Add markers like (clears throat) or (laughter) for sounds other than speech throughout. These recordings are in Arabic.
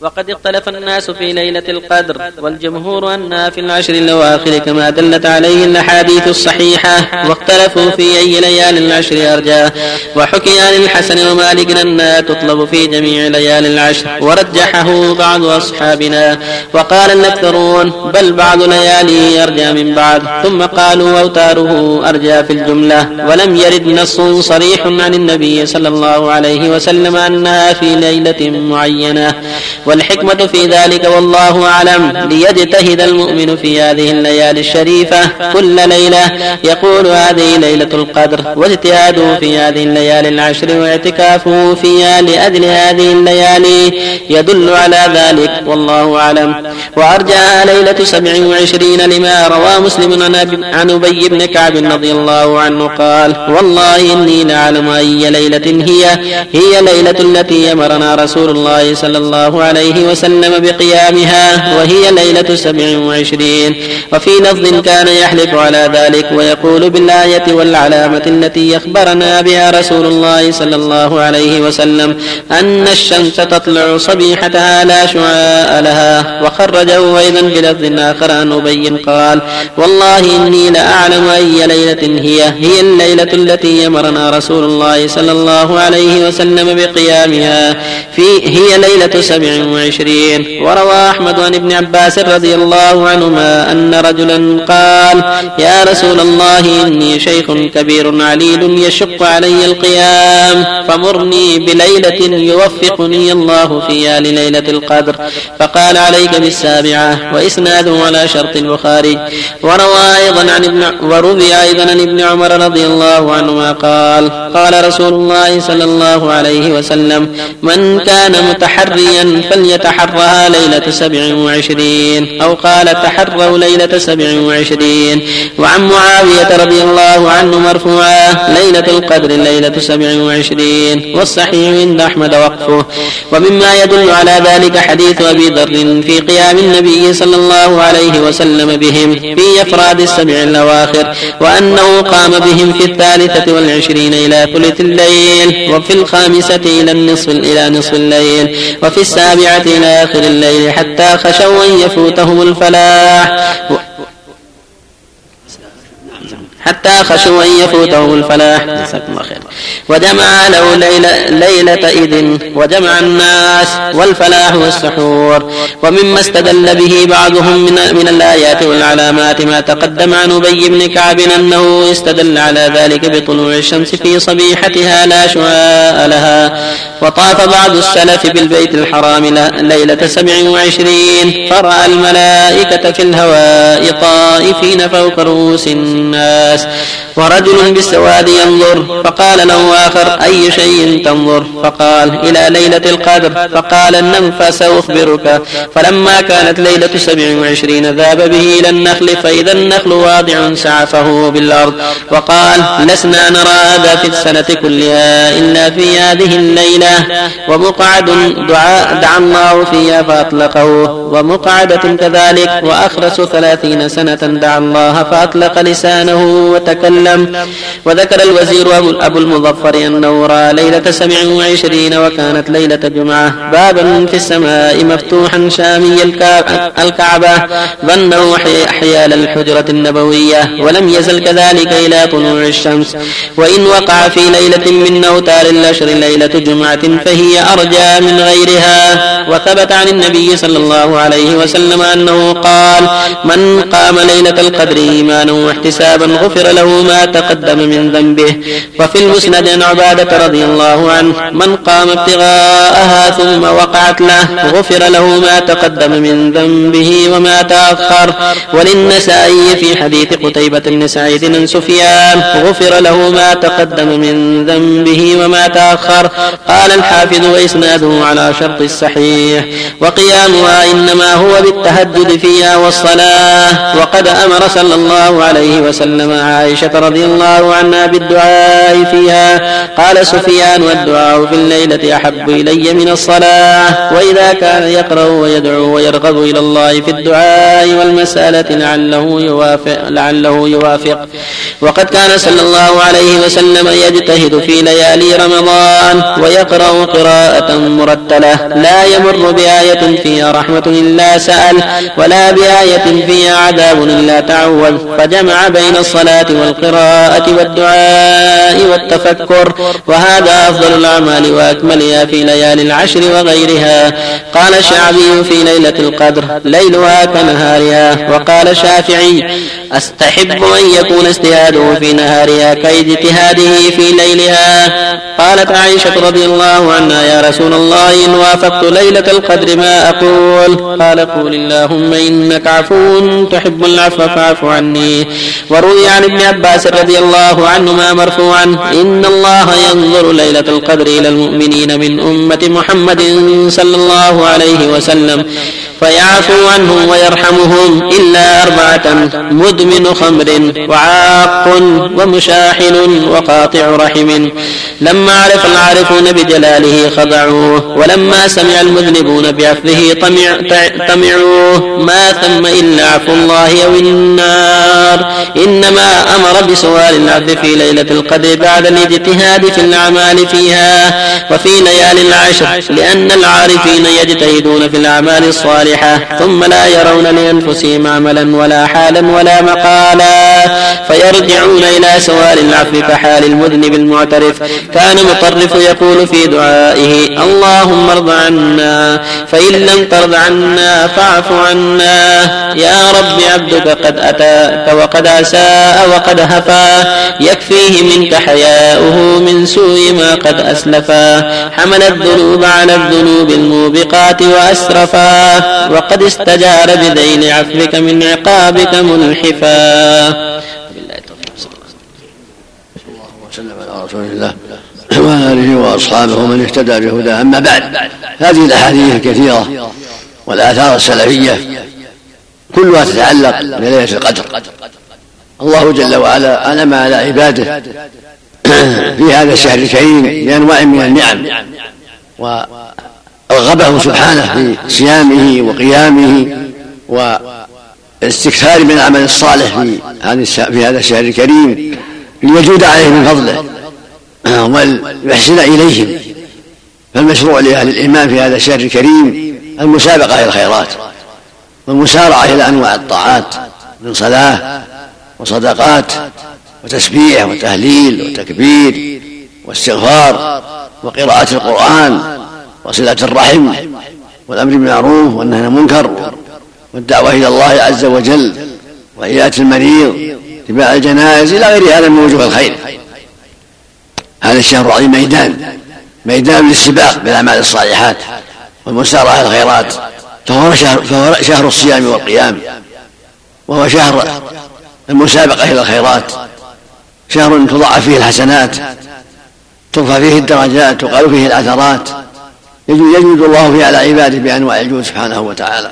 وقد اختلف الناس في ليلة القدر والجمهور أنها في العشر الأواخر كما دلت عليه الأحاديث الصحيحة واختلفوا في أي ليالي العشر أرجاه وحكي عن الحسن ومالك أنها تطلب في جميع ليالي العشر ورجحه بعض أصحابنا. وقال الأكثرون بل بعض ليالي أرجى من بعض ثم قالوا أوتاره أرجى في الجملة. ولم يرد نص صريح عن النبي صلى الله عليه وسلم أنها في ليلة معينة. والحكمة في ذلك والله أعلم. ليجتهد المؤمن في هذه الليالي الشريفة كل ليلة يقول هذه ليلة القدر واجتهاده في هذه الليالي العشر واعتكافه فيها لأجل هذه الليالي يدل على ذلك والله أعلم. وأرجى ليلة سبع وعشرين لما روى مسلم عن أبي بن كعب رضي الله عنه قال والله إني لأعلم أي ليلة هي. هي ليلة التي أمرنا رسول الله صلى الله عليه عليه وسلم بقيامها وهي ليلة سبع وعشرين. وفي لفظ كان يحلف على ذلك ويقول بالآية والعلامة التي أخبرنا بها رسول الله صلى الله عليه وسلم أن الشمس تطلع صبيحتها لا شعاء لها. وخرجه أيضا بلفظ آخر عن أبي قال والله إني لأعلم أي ليلة هي. هي الليلة التي أمرنا رسول الله صلى الله عليه وسلم بقيامها. في هي ليلة سبع وعشرين. وروى أحمد عن ابن عباس رضي الله عنهما أن رجلا قال يا رسول الله إني شيخ كبير عليل يشق علي القيام فمرني بليلة يوفقني الله فيها لليلة القدر. فقال عليك بالسابعة وإسناده على شرط البخاري. وروى أيضا عن ابن وروي أيضا عن ابن عمر رضي الله عنهما قال قال رسول الله صلى الله عليه وسلم من كان متحريا فليتحرها ليلة سبع وعشرين أو قال تحروا ليلة سبع وعشرين وعن معاوية رضي الله عنه مرفوعا ليلة القدر ليلة سبع وعشرين والصحيح عند أحمد وقفه ومما يدل على ذلك حديث أبي ذر في قيام النبي صلى الله عليه وسلم بهم في أفراد السبع الأواخر وأنه قام بهم في الثالثة والعشرين إلى ثلث الليل وفي الخامسة إلى النصف إلى نصف الليل وفي السابعة إلى آخر الليل حتى خشوا أن يفوتهم الفلاح. حتى خشوا أن يفوتهم الفلاح. جزاكم الله خير وجمع له ليلة, ليلة إذ وجمع الناس والفلاح والسحور. ومما استدل به بعضهم من, من الآيات والعلامات ما تقدم عن أبي بن كعب أنه استدل على ذلك بطلوع الشمس في صبيحتها لا شعاء لها. وطاف بعض السلف بالبيت الحرام ليلة سبع وعشرين. فرأى الملائكة في الهواء طائفين فوق رؤوس الناس. ورجل بالسواد ينظر فقال له آخر أي شيء تنظر؟ فقال إلى ليلة القدر. فقال النم فسأخبرك فلما كانت ليلة سبع وعشرين ذاب به إلى النخل فإذا النخل واضع سعفه بالأرض. وقال لسنا نرى هذا في السنة كلها إلا في هذه الليلة. ومقعد دعاء دعا الله فيها فأطلقه. ومقعدة كذلك. وأخرس ثلاثين سنة دعا الله فأطلق لسانه وتكلم. وذكر الوزير أبو المظفر أنه رأى ليلة سبع وعشرين وكانت ليلة جمعة. بابا في السماء مفتوحا شامي الكعبة ظنه حيال الحجرة النبوية. ولم يزل كذلك إلى طلوع الشمس. وإن وقع في ليلة من أوتار الأشر ليلة جمعة فهي أرجى من غيرها. وثبت عن النبي صلى الله عليه وسلم أنه قال من قام ليلة القدر إيمانا واحتسابا غفر له ما تقدم من ذنبه. وفي المسند عن عبادة رضي الله عنه من قام ابتغاءها ثم وقعت له غفر له ما تقدم من ذنبه وما تأخر. وللنسائي في حديث قتيبة بن سعيد بن سفيان غفر له ما تقدم من ذنبه وما تأخر. قال الحافظ وإسناده على شرط الصحيح وقيامها إنما هو بالتهجد فيها والصلاة. وقد أمر صلى الله عليه وسلم عائشة رضي الله عنها بالدعاء فيها قال سفيان والدعاء في الليلة أحب إلي من الصلاة وإذا كان يقرأ ويدعو ويرغب إلى الله في الدعاء والمسألة لعله يوافق لعله يوافق. وقد كان صلى الله عليه وسلم يجتهد في ليالي رمضان ويقرأ قراءة مرتلة. لا يمر بآية فيها رحمة إلا سأل ولا بآية فيها عذاب إلا تعوذ. فجمع بين الصلاة والقراءة والدعاء والتفكر وهذا أفضل الأعمال وأكملها في ليالي العشر وغيرها. قال الشعبي في ليلة القدر ليلها كنهارها. وقال الشافعي أستحب أن يكون اجتهاده في نهارها كاجتهاده في ليلها. قالت عائشة رضي الله عنها يا رسول الله إن وافقت ليلة القدر ما أقول. قال قول اللهم إنك عفو تحب العفو فاعف عني. وروي عن ابن عباس رضي الله عنهما مرفوعا إن الله ينظر ليلة القدر إلى المؤمنين من أمة محمد صلى الله عليه وسلم فيعفو عنهم ويرحمهم إلا أربعة مدمن خمر وعاق ومشاحن وقاطع رحم. لما عرف العارفون بجلاله خضعوه ولما سمع المذنبون بعفوه طمعوه ما ثم إلا عفو الله أو النار إنما أمر بسؤال العبد في ليلة القدر بعد الاجتهاد في الأعمال فيها وفي ليالي العشر لأن العارفين يجتهدون في الأعمال الصالحة ثم لا يرون لأنفسهم عملا ولا حالا ولا مقالا فيرجعون إلى سؤال العفو كحال المذنب المعترف. كان مطرف يقول في دعائه اللهم ارض عنا فإن لم ترض عنا فاعف عنا يا رب عبدك قد أتاك وقد أساء وقد هفا يكفيه منك حياؤه من سوء ما قد أسلفا. حمل الذنوب على الذنوب الموبقات وأسرفا. وقد استجار بذيل عفوك من عقابك بالله وسلم على رسول الله وعلى اله وأصحابه ومن اهتدى بهداه أما بعد هذه الأحاديث الكثيرة والآثار السلفية كلها تتعلق بليلة القدر. الله جل وعلا انعم على عباده. في هذا الشهر الكريم بأنواع من النعم ورغبهم سبحانه في صيامه وقيامه والاستكثار من العمل الصالح في هذا الشهر الكريم ليجود عليه من فضله وليحسن إليهم فالمشروع لأهل الإيمان في هذا الشهر الكريم المسابقة إلى الخيرات والمسارعة إلى أنواع الطاعات من صلاة وصدقات وتسبيح وتهليل وتكبير واستغفار وقراءة القرآن وصلة الرحم والأمر بالمعروف والنهي عن المنكر والدعوة إلى الله عز وجل وعيادة المريض اتباع الجنائز إلى غير هذا من وجوه الخير. هذا الشهر العظيم ميدان ميدان للسباق بالأعمال الصالحات والمسارعة الخيرات. فهو شهر, فهو شهر الصيام والقيام وهو شهر المسابقة إلى الخيرات. شهر تضاعف فيه الحسنات ترفع فيه الدرجات تقال فيه الأثرات يجود الله فيه على عباده بأنواع الجود سبحانه وتعالى.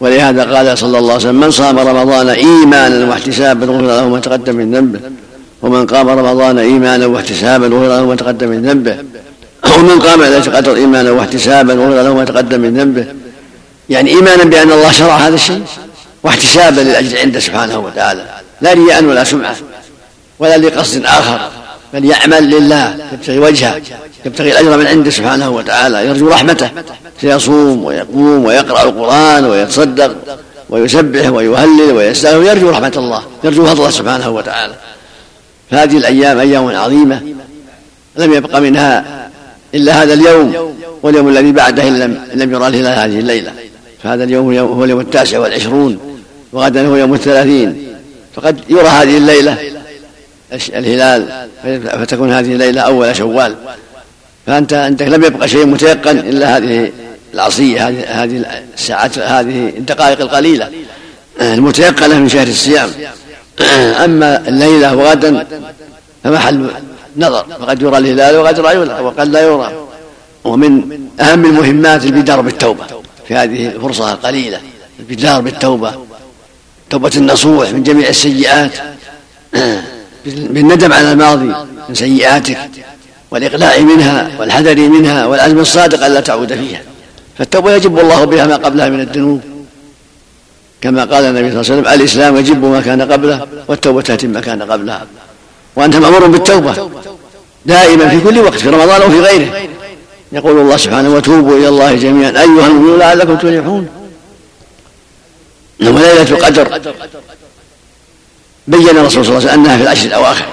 ولهذا قال صلى الله عليه وسلم من صام رمضان إيمانا واحتسابا غفر له ما تقدم من ذنبه ومن قام رمضان إيمانا واحتسابا غفر له ما تقدم من ذنبه ومن قام ليله القدر إيمانا واحتسابا غفر له ما تقدم من ذنبه. يعني إيمانا بأن الله شرع هذا الشيء واحتسابا للأجر عنده سبحانه وتعالى لا رياء ولا سمعة. ولا لقصد آخر بل يعمل لله يبتغي وجهه يبتغي الأجر من عنده سبحانه وتعالى يرجو رحمته فيصوم ويقوم ويقرأ القرآن ويتصدق ويسبح ويهلل ويستغفر ويرجو رحمة الله يرجو فضله سبحانه وتعالى. فهذه الأيام أيام عظيمة لم يبق منها إلا هذا اليوم واليوم الذي بعده لم, لم يرى الهلال هذه الليلة. فهذا اليوم هو اليوم التاسع والعشرون وغدا هو يوم الثلاثين. فقد يرى هذه الليلة الهلال. فتكون هذه الليلة أول شوال. فأنت عندك لم يبقى شيء متيقن إلا هذه العصية هذه هذه الساعات هذه الدقائق القليلة. المتيقنة من شهر الصيام. (clears throat) أما الليلة وغدا فمحل نظر. فقد يرى الهلال وقد لا يرى وقد لا يرى. ومن أهم المهمات البدار بالتوبة. في هذه الفرصة القليلة البدار بالتوبة. توبة النصوح من جميع السيئات. (clears throat) بالندم على الماضي من سيئاتك والإقلاع منها والحذر منها والعزم الصادق ألا تعود فيها. فالتوبة يجب الله بها ما قبلها من الذنوب. كما قال النبي صلى الله عليه وسلم الإسلام يجب ما كان قبله والتوبة تتم ما كان قبلها. وأنت مأمور بالتوبة دائما في كل وقت في رمضان وفي غيره. يقول الله سبحانه وتوبوا إلى الله جميعا. أيها المؤمنون لعلكم تفلحون. إنما ليلة القدر. بين الرسول صلى الله عليه وسلم أنها في العشر الأواخر.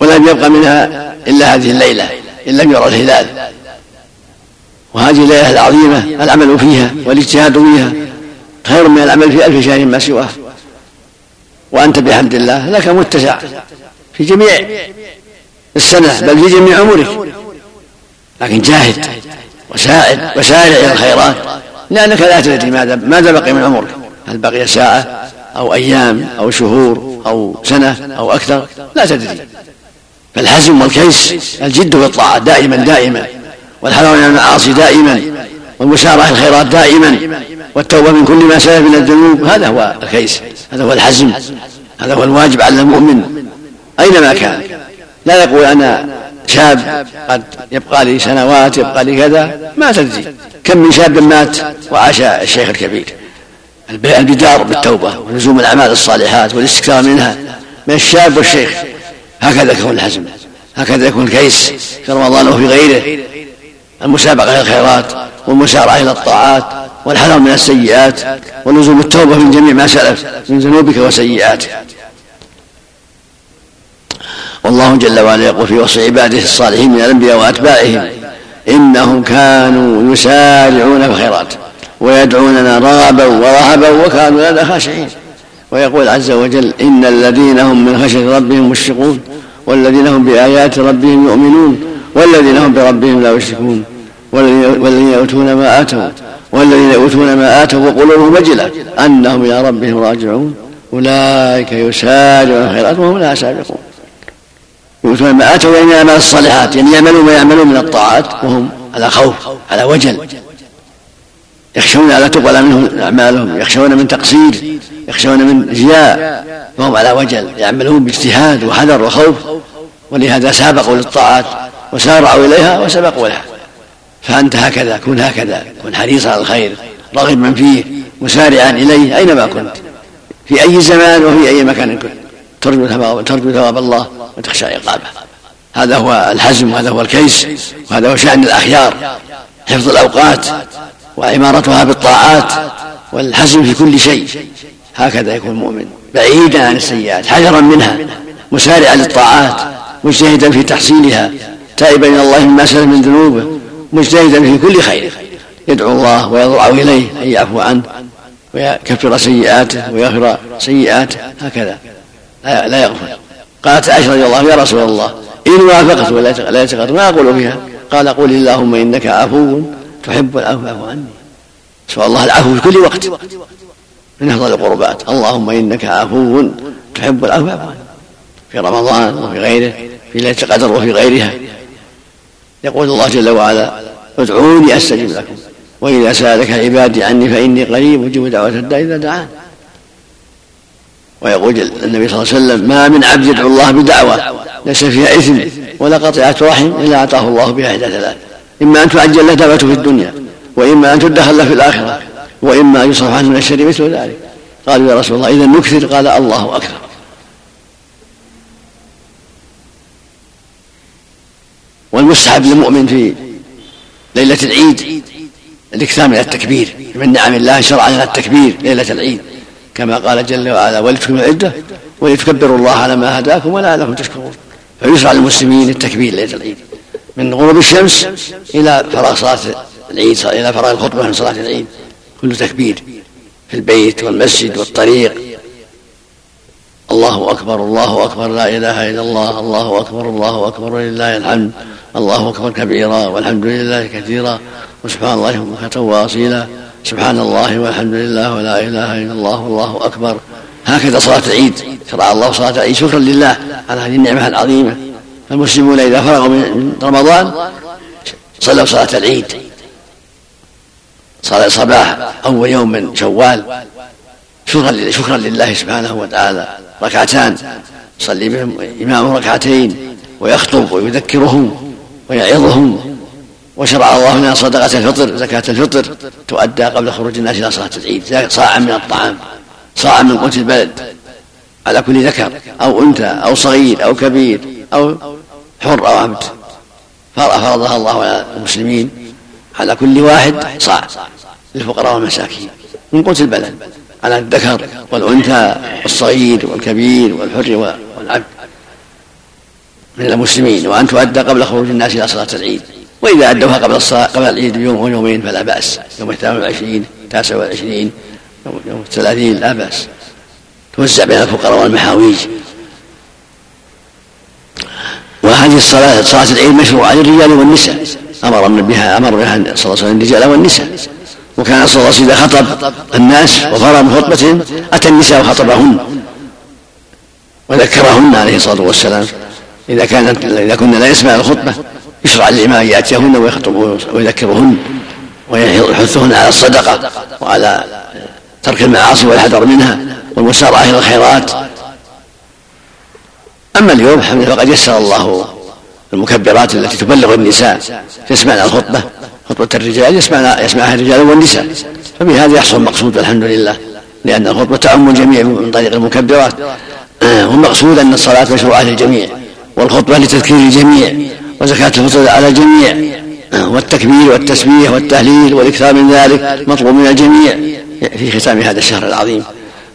ولم يبق منها إلا هذه الليلة إن لم يرى الهلال. وهذه الليلة العظيمة العمل فيها والاجتهاد فيها خير من العمل في ألف شهر ما سواه. وأنت بحمد الله لك متسع في جميع السنة بل في جميع عمرك. لكن جاهد وساعد وسارع إلى الخيرات لأنك لا تدري ماذا ماذا بقي من عمرك. هل بقي ساعة أو أيام أو شهور أو سنة أو أكثر؟ لا تدري. فالحزم والكيس الجد في الطاعة دائما دائما. والحذر من المعاصي دائما. والمسارعة الخيرات دائما. والتوبة من كل ما سلف من الذنوب. هذا هو الكيس. هذا هو الحزم هذا هو الواجب على المؤمن. أينما كان. لا يقول أنا شاب قد يبقى لي سنوات يبقى لي كذا. ما تدري. كم من شاب مات وعاش الشيخ الكبير. البدار بالتوبة ولزوم الأعمال الصالحات والاستكثار منها من الشاب والشيخ. هكذا يكون الحزم هكذا يكون الكيس في رمضان وفي غيره. المسابقة إلى الخيرات والمسارعة إلى الطاعات والحذر من السيئات ولزوم التوبة من جميع ما سلف من ذنوبك وسيئاتك. والله جل وعلا يقول في وصف عباده الصالحين من الأنبياء وأتباعهم إنهم كانوا يسارعون في الخيرات. ويدعوننا رغبا ورهبا وكانوا لنا خاشعين. ويقول عز وجل إن الذين هم من خشية ربهم مشفقون والذين هم بآيات ربهم يؤمنون والذين هم بربهم لا يشركون والذين يؤتون ما آتوا والذين يؤتون ما آتوا وقلوبهم وجلة أنهم إلى ربهم راجعون. أولئك يسارعون الخيرات وهم لا سابقون. يؤتون ما آتوا يعني اعمال الصالحات يعني يعملون ما يعملون من الطاعات وهم على خوف على وجل. يخشون على تقبل منهم أعمالهم يخشون من تقصير يخشون من رياء فهم على وجل يعملون باجتهاد وحذر وخوف ولهذا سابقوا للطاعات وسارعوا إليها وسبقوا لها. فأنت هكذا كن هكذا كن حريصا على الخير راغبا فيه مسارعا إليه أينما كنت في أي زمان وفي أي مكان كنت ترجو ثواب ترجو ثواب الله وتخشى عقابه. هذا هو الحزم وهذا هو الكيس وهذا هو شأن الأخيار حفظ الأوقات وعمارتها بالطاعات والحزم في كل شيء. هكذا يكون المؤمن بعيدا عن السيئات حذرا منها مسارعا للطاعات مجتهدا في تحصيلها تائبا إلى الله مما سلف من ذنوبه مجتهدا في كل خير. يدعو الله ويضرع إليه أن يعفو عنه ويكفر سيئاته ويغفر سيئاته هكذا. لا يغفر. قالت عائشة رضي الله يا رسول الله إن وافقت ولا يتقدر ما أقول فيها قال قل اللهم إنك عفو تحب العفو فاعف عني. سؤال الله العفو في كل وقت. من أفضل القربات. اللهم إنك عفو. تحب العفو فاعف عني. في رمضان وفي غيره في ليلة القدر وفي غيرها. يقول الله جل وعلا ادعوني أستجب لكم. واذا سالك عبادي عني فإني قريب أجيب دعوة الداعي إذا دعان. ويقول النبي صلى الله عليه وسلم ما من عبد يدعو الله بدعوة. ليس فيها إثم ولا قطيعة رحم إلا أعطاه الله بها إحدى ثلاث. إما أن تعجل له دعوته في الدنيا وإما أن تدخل له في الآخرة وإما أن يصرف عنه من الشر مثل ذلك. قالوا يا رسول الله إذا نكثر قال الله أكثر والمستحب للمؤمن في ليلة العيد الإكثار من التكبير من نعم الله شرع لنا التكبير ليلة العيد. كما قال جل وعلا ولتكملوا العدة ولتكبروا الله على ما هداكم ولعلكم تشكرون. فيشرع للمسلمين التكبير ليلة العيد. من غروب الشمس إلى فراغ صلاة العيد إلى فراغ الخطبة من صلاة العيد كل تكبير في البيت والمسجد والطريق. الله أكبر الله أكبر لا إله إلا الله الله أكبر الله أكبر ولله الحمد الله أكبر كبيرا والحمد لله كثيرا وسبحان الله بكرة وأصيلا سبحان الله والحمد لله ولا إله إلا الله والله أكبر. هكذا صلاة العيد شرع الله صلاة العيد شكرا لله على هذه النعمة العظيمة. المسلمون إذا فرغوا من رمضان صلوا صلاة العيد. صلاة صباح أول يوم من شوال. شكرا شكرا لله سبحانه وتعالى. ركعتان. يصلي بهم إمامه ركعتين ويخطب ويذكرهم ويعظهم. وشرع الله لنا صدقة الفطر زكاة الفطر. تؤدى قبل خروج الناس إلى صلاة العيد. صاعا من الطعام صاعا من قوت البلد. على كل ذكر أو أنثى أو صغير أو كبير. أو حر أو عبد فرضها الله على المسلمين على كل واحد صاع للفقراء والمساكين. من قوت البلد على الذكر والأنثى والصغير والكبير والحر والعبد من المسلمين. وأن تؤدى قبل خروج الناس إلى صلاة العيد. وإذا أدوها قبل الصلاة قبل العيد بيوم أو يومين فلا بأس. يوم الثامن والعشرين التاسع والعشرين يوم الثلاثين لا بأس. توزع بين الفقراء والمحاويج. وهذه الصلاة صلاة العيد مشروعة للرجال والنساء. أمر بها أمر بها صلى الله عليه وسلم الرجال والنساء. وكان صلى الله عليه وسلم إذا خطب الناس وفرغ من خطبتهم أتى النساء وخطبهن وذكرهن عليه الصلاة والسلام. إذا كانت إذا كنا لا يسمع الخطبة يشرع للإمام أن يأتيهن ويذكرهن ويحثهن على الصدقة وعلى ترك المعاصي والحذر منها والمسارعة إلى الخيرات. أما اليوم فقد يسر الله المكبرات التي تبلغ النساء تسمعن الخطبة خطبة الرجال يسمعها يسمعها الرجال والنساء. فبهذا يحصل المقصود الحمد لله لأن الخطبة تعم الجميع من طريق المكبرات والمقصود أن الصلاة مشروعة للجميع والخطبة لتذكير الجميع وزكاة الفطر على الجميع والتكبير والتسبيح والتهليل والإكثار من ذلك مطلوب من الجميع. في ختام هذا الشهر العظيم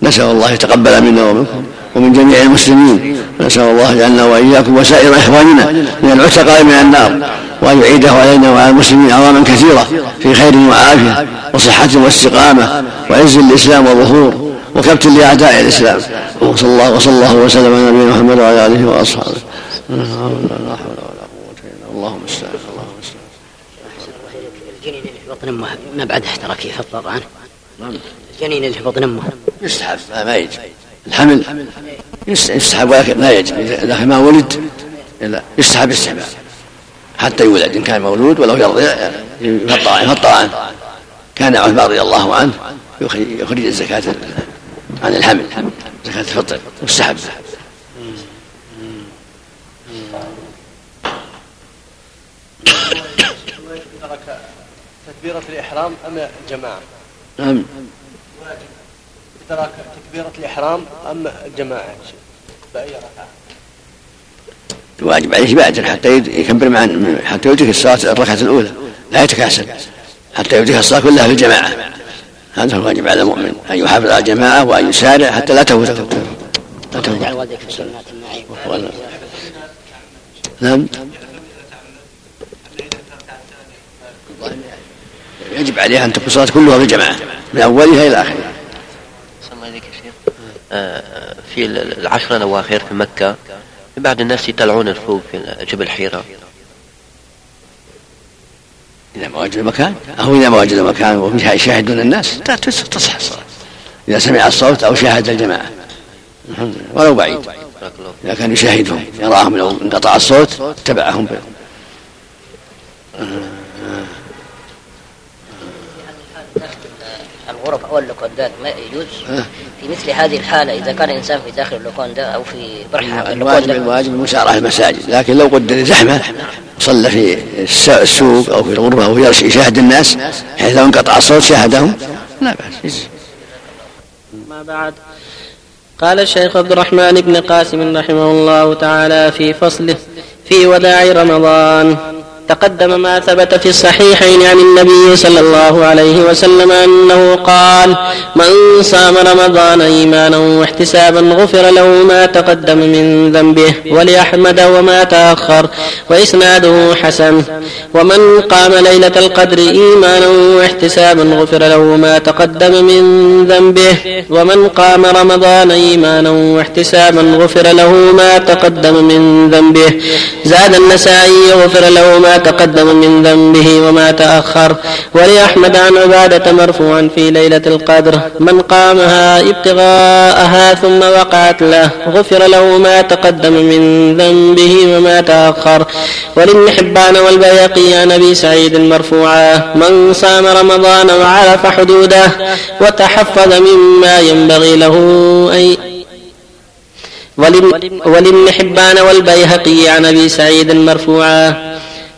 نسأل الله يتقبل منا ومنكم. ومن جميع المسلمين. نسأل الله يجعلنا وإياكم وسائر إخواننا من العتقاء من النار وأن يعيده علينا وعلى المسلمين أعواما كثيرة في خير وعافية وصحة واستقامة وعز الإسلام وظهور وكبت لأعداء الإسلام. وصلى الله وصلى الله وسلم على نبينا محمد وعلى آله وأصحابه. لا حول ولا قوة إلا اللهم استعان اللهم استعان الجنين اللي في بطن امه ما بعد احترق يفطر عنه الجنين اللي في بطن أمه. يستحب ما يجب. الحمل. يستحب ولكن لا يجب. إذا ما ولد يستحب استحباب حتى يولد إن كان مولود ولو يرضع يفطر عنه كان عثمان رضي الله عنه يخرج الزكاة عن الحمل زكاة الفطر مستحب تكبيرة الإحرام أم الجماعة؟ نعم تكبيرة الإحرام أم الجماعة بأي ركعة؟ الواجب عليه يبادر حتى يكبر مع حتى يدرك الصلاة الركعة الأولى لا يتكاسل حتى يدرك الصلاة كلها في الجماعة هذا هو الواجب على المؤمن أن يحافظ على الجماعة وأن يسارع حتى لا تفوته لا تفوته نعم. يجب عليها أن تكون الصلاة كلها في الجماعة من أولها إلى آخرها الله يا شيخ آه، في العشر الأواخر في مكة. بعض الناس يطلعون الفوق في جبل حيرة. إذا ما وجد مكان أو إذا ما وجد مكان وفيها يشاهدون الناس. تصح الصلاة إذا سمع الصوت أو شاهد الجماعة. ولو بعيد. إذا كان يشاهدهم يراهم لو انقطع الصوت اتبعهم. الغرف أو اللوكندات ما يجوز. في مثل هذه الحالة إذا كان الانسان في داخل اللوكوندا أو في برحة الواجب الواجب المسارعه المساجد. لكن لو قدر زحمة صلى في السوق أو في الغرفة أو يشاهد الناس حيث لو انقطع الصوت شاهدهم. لا بأس. ما بعد. قال الشيخ عبد الرحمن بن قاسم رحمه الله تعالى في فصله في وداع رمضان. تقدم ما ثبت في الصحيحين عن النبي صلى الله عليه وسلم أنه قال من صام رمضان إيمانا واحتسابا غفر له ما تقدم من ذنبه ولأحمد وما تأخر وإسناده حسن ومن قام ليلة القدر إيمانا واحتسابا غفر له ما تقدم من ذنبه ومن قام رمضان إيمانا واحتسابا غفر له ما تقدم من ذنبه زاد النسائي غفر له ما تقدم من ذنبه وما تأخر. ولأحمد عن عبادة مرفوعا في ليلة القدر. من قامها ابتغاءها ثم وقعت له غفر له ما تقدم من ذنبه وما تأخر. ولابن حبان عن أبي سعيد مرفوعا. من صام رمضان وعرف حدوده وتحفظ مما ينبغي له أن ولابن حبان والبيهقي عن ابي سعيد مرفوعا.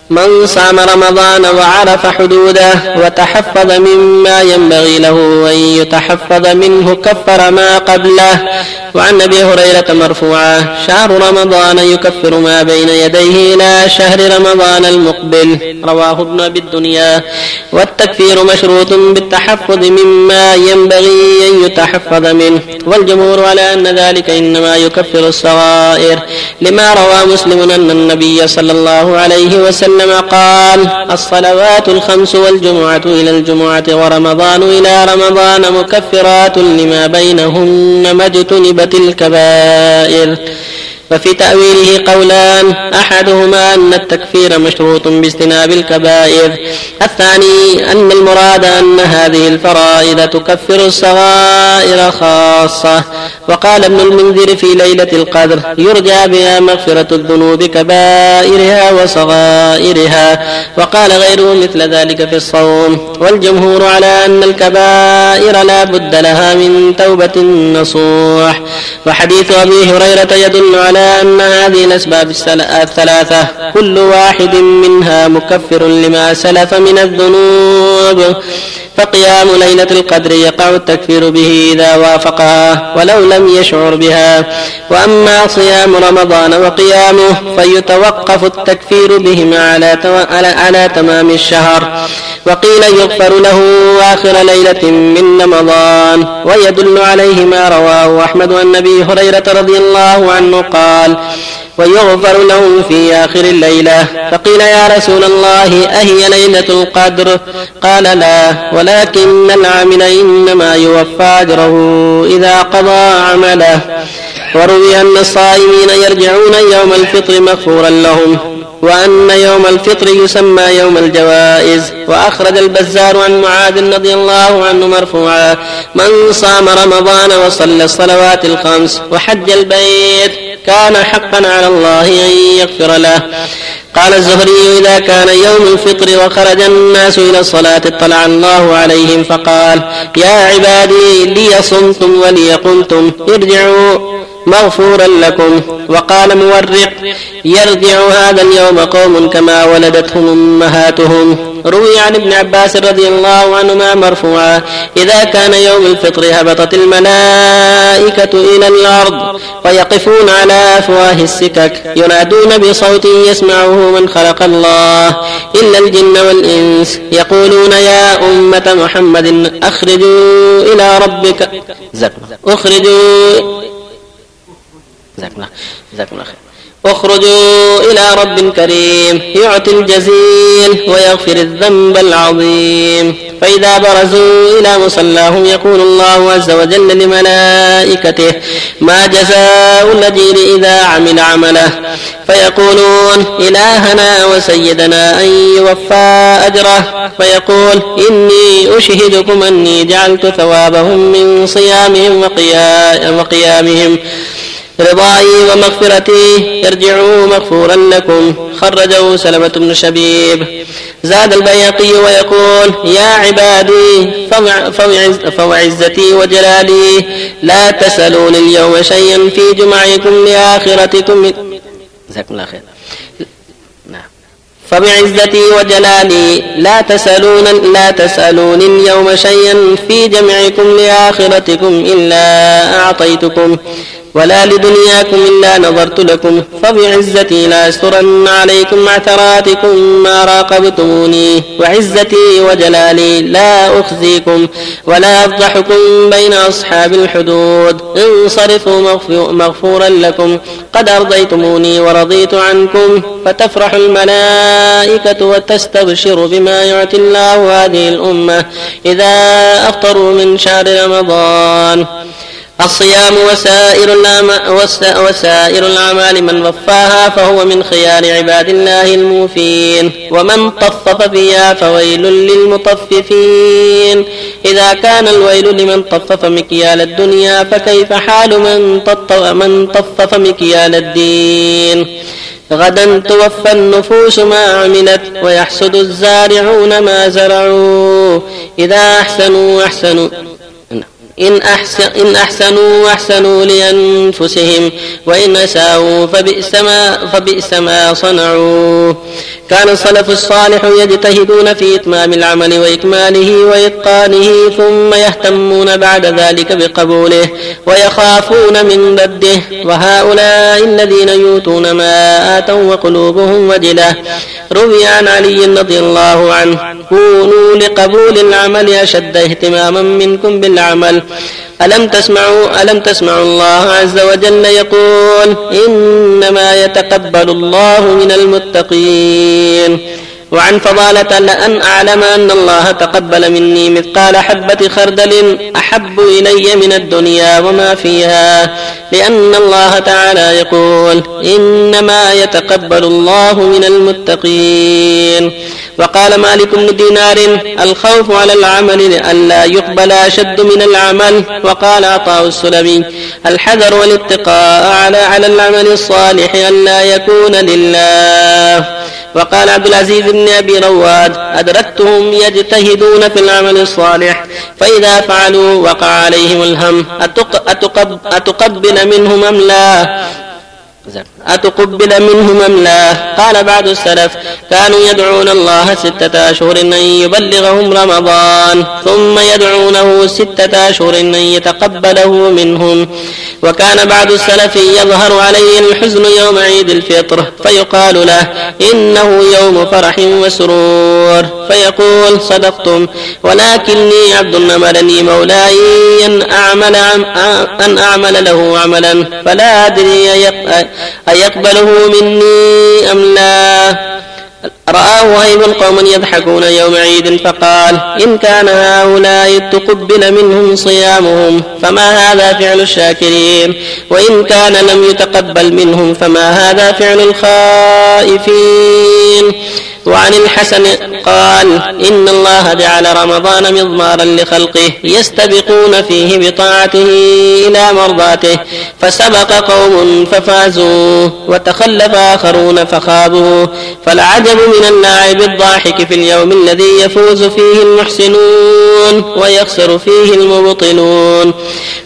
من صام رمضان وعرف حدوده وتحفظ مما ينبغي له أن يتحفظ منه كفر ما قبله. وعن أبي هريرة مرفوعا شهر رمضان يكفر ما بين يديه إلى شهر رمضان المقبل. رواه ابن أبي الدنيا. والتكفير مشروط بالتحفظ مما ينبغي أن يتحفظ منه. والجمهور على أن ذلك إنما يكفر الصغائر. لما روى مسلم أن النبي صلى الله عليه وسلم قال الصلوات الخمس والجمعة إلى الجمعة ورمضان إلى رمضان مكفرات لما بينهن ما اجتنب الكبائر. ففي تأويله قولان أحدهما أن التكفير مشروط باجتناب الكبائر الثاني أن المراد أن هذه الفرائض تكفر الصغائر خاصة. وقال ابن المنذر في ليلة القدر يرجى بها مغفرة الذنوب كبائرها وصغائرها. وقال غيره مثل ذلك في الصوم والجمهور على أن الكبائر لا بد لها من توبة نصوح وحديث أبي هريرة يدل على أن هذه الأسباب الثلاثة كل واحد منها مكفر لما سلف من الذنوب. فقيام ليلة القدر يقع التكفير به إذا وافقها ولو لم يشعر بها. وأما صيام رمضان وقيامه فيتوقف التكفير بهما على, على تمام الشهر. وقيل يغفر له آخر ليلة من رمضان ويدل عليه ما رواه أحمد عن أبي هريرة رضي الله عنه قال ويغفر له في آخر الليلة. فقيل يا رسول الله أهي ليلة القدر؟ قال لا ولكن العامل إنما يوفى أجره إذا قضى عمله. وروي أن الصائمين يرجعون يوم الفطر مغفورا لهم وأن يوم الفطر يسمى يوم الجوائز. وأخرج البزار عن معاذ رضي الله عنه مرفوعا من صام رمضان وصلى الصلوات الخمس وحج البيت كان حقا على الله أن يغفر له. قال الزهري إذا كان يوم الفطر وخرج الناس إلى الصلاة اطلع الله عليهم فقال يا عبادي لي صمتم ولي قمتم ارجعوا مغفورا لكم. وقال مورق يرجع هذا اليوم قوم كما ولدتهم أمهاتهم. روي عن ابن عباس رضي الله عنهما مرفوعا إذا كان يوم الفطر هبطت الملائكة إلى الأرض ويقفون على أفواه السكك ينادون بصوت يسمعه من خلق الله إلا الجن والإنس يقولون يا أمة محمد أخرجوا إلى ربك الله جزاكم الله خير اخرجوا إلى رب كريم يعطي الجزيل ويغفر الذنب العظيم. فإذا برزوا إلى مصلاهم يقول الله عز وجل لملائكته ما جزاء الذين إذا عمل عمله؟ فيقولون إلهنا وسيدنا أن يوفى أجره. فيقول إني أشهدكم أني جعلت ثوابهم من صيامهم وقيامهم. رضائي ومغفرتي ارجعوا مغفورا لكم خرجه سلمة بن شبيب. زاد البيقي ويقول يا عبادي فوعزتي وجلالي لا تسألون اليوم شيئا في جمعكم لآخرتكم. جزاكم الله خير. نعم. فبعزتي وجلالي لا تسألون لا تسألون اليوم شيئا في جمعكم لآخرتكم إلا أعطيتكم. ولا لدنياكم إلا نظرت لكم فبعزتي لا أسترن عليكم عثراتكم ما راقبتموني وعزتي وجلالي لا أخزيكم ولا أفضحكم بين أصحاب الحدود انصرفوا مغفورا لكم قد أرضيتموني ورضيت عنكم فتفرح الملائكة وتستبشر بما يعطي الله هذه الأمة إذا أفطروا من شهر رمضان الصيام وسائر وسائر الأعمال من وفاها فهو من خيار عباد الله الموفين. ومن طفف فيها فويل للمطففين. إذا كان الويل لمن طفف مكيال الدنيا فكيف حال من طفف, من طفف مكيال الدين؟ غدا توفى النفوس ما عملت ويحسد الزارعون ما زرعوا. إذا أحسنوا أحسنوا إن, أحسن إن أحسنوا أحسنوا لأنفسهم وإن أساءوا فبئس ما, فبئس ما صنعوا. كان السلف الصالح يجتهدون في إتمام العمل وإكماله وإتقانه ثم يهتمون بعد ذلك بقبوله ويخافون من رده وهؤلاء الذين يؤتون ما آتوا وقلوبهم وجلة. روي عن علي رضي الله عنه كونوا لقبول العمل أشد اهتماما منكم بالعمل. ألم تسمعوا ألم تسمعوا الله عز وجل يقول إنما يتقبل الله من المتقين. وعن فضالة لأن أعلم أن الله تقبل مني مثقال حبة خردل أحب إلي من الدنيا وما فيها لأن الله تعالى يقول إنما يتقبل الله من المتقين. وقال مالك بن دينار الخوف على العمل لئلا يقبل أشد من العمل. وقال عطاء السلمي الحذر والاتقاء على على العمل الصالح ألا يكون لله. وقال عبد العزيز بن أبي رواد أدركتهم يجتهدون في العمل الصالح فإذا فعلوا وقع عليهم الهم أتقبل منهم أم لا؟ أتقبل منهم أم لا؟ قال بعض السلف كانوا يدعون الله ستة أشهر أن يبلغهم رمضان ثم يدعونه ستة أشهر أن يتقبله منهم. وكان بعض السلف يظهر عليه الحزن يوم عيد الفطر فيقال له إنه يوم فرح وسرور. فيقول صدقتم ولكني عبد أمرني مولاي أن أعمل, أن أعمل له عملا فلا أدري أيقبله مني أم لا؟ رآه هيب قوم يضحكون يوم عيد فقال إن كان هؤلاء تقبل منهم صيامهم فما هذا فعل الشاكرين؟ وإن كان لم يتقبل منهم فما هذا فعل الخائفين؟ وعن الحسن قال إن الله جعل رمضان مضمارا لخلقه يستبقون فيه بطاعته إلى مرضاته فسبق قوم ففازوا وتخلف آخرون فخابوا فالعجب من اللاعب الضاحك في اليوم الذي يفوز فيه المحسنون ويخسر فيه المبطلون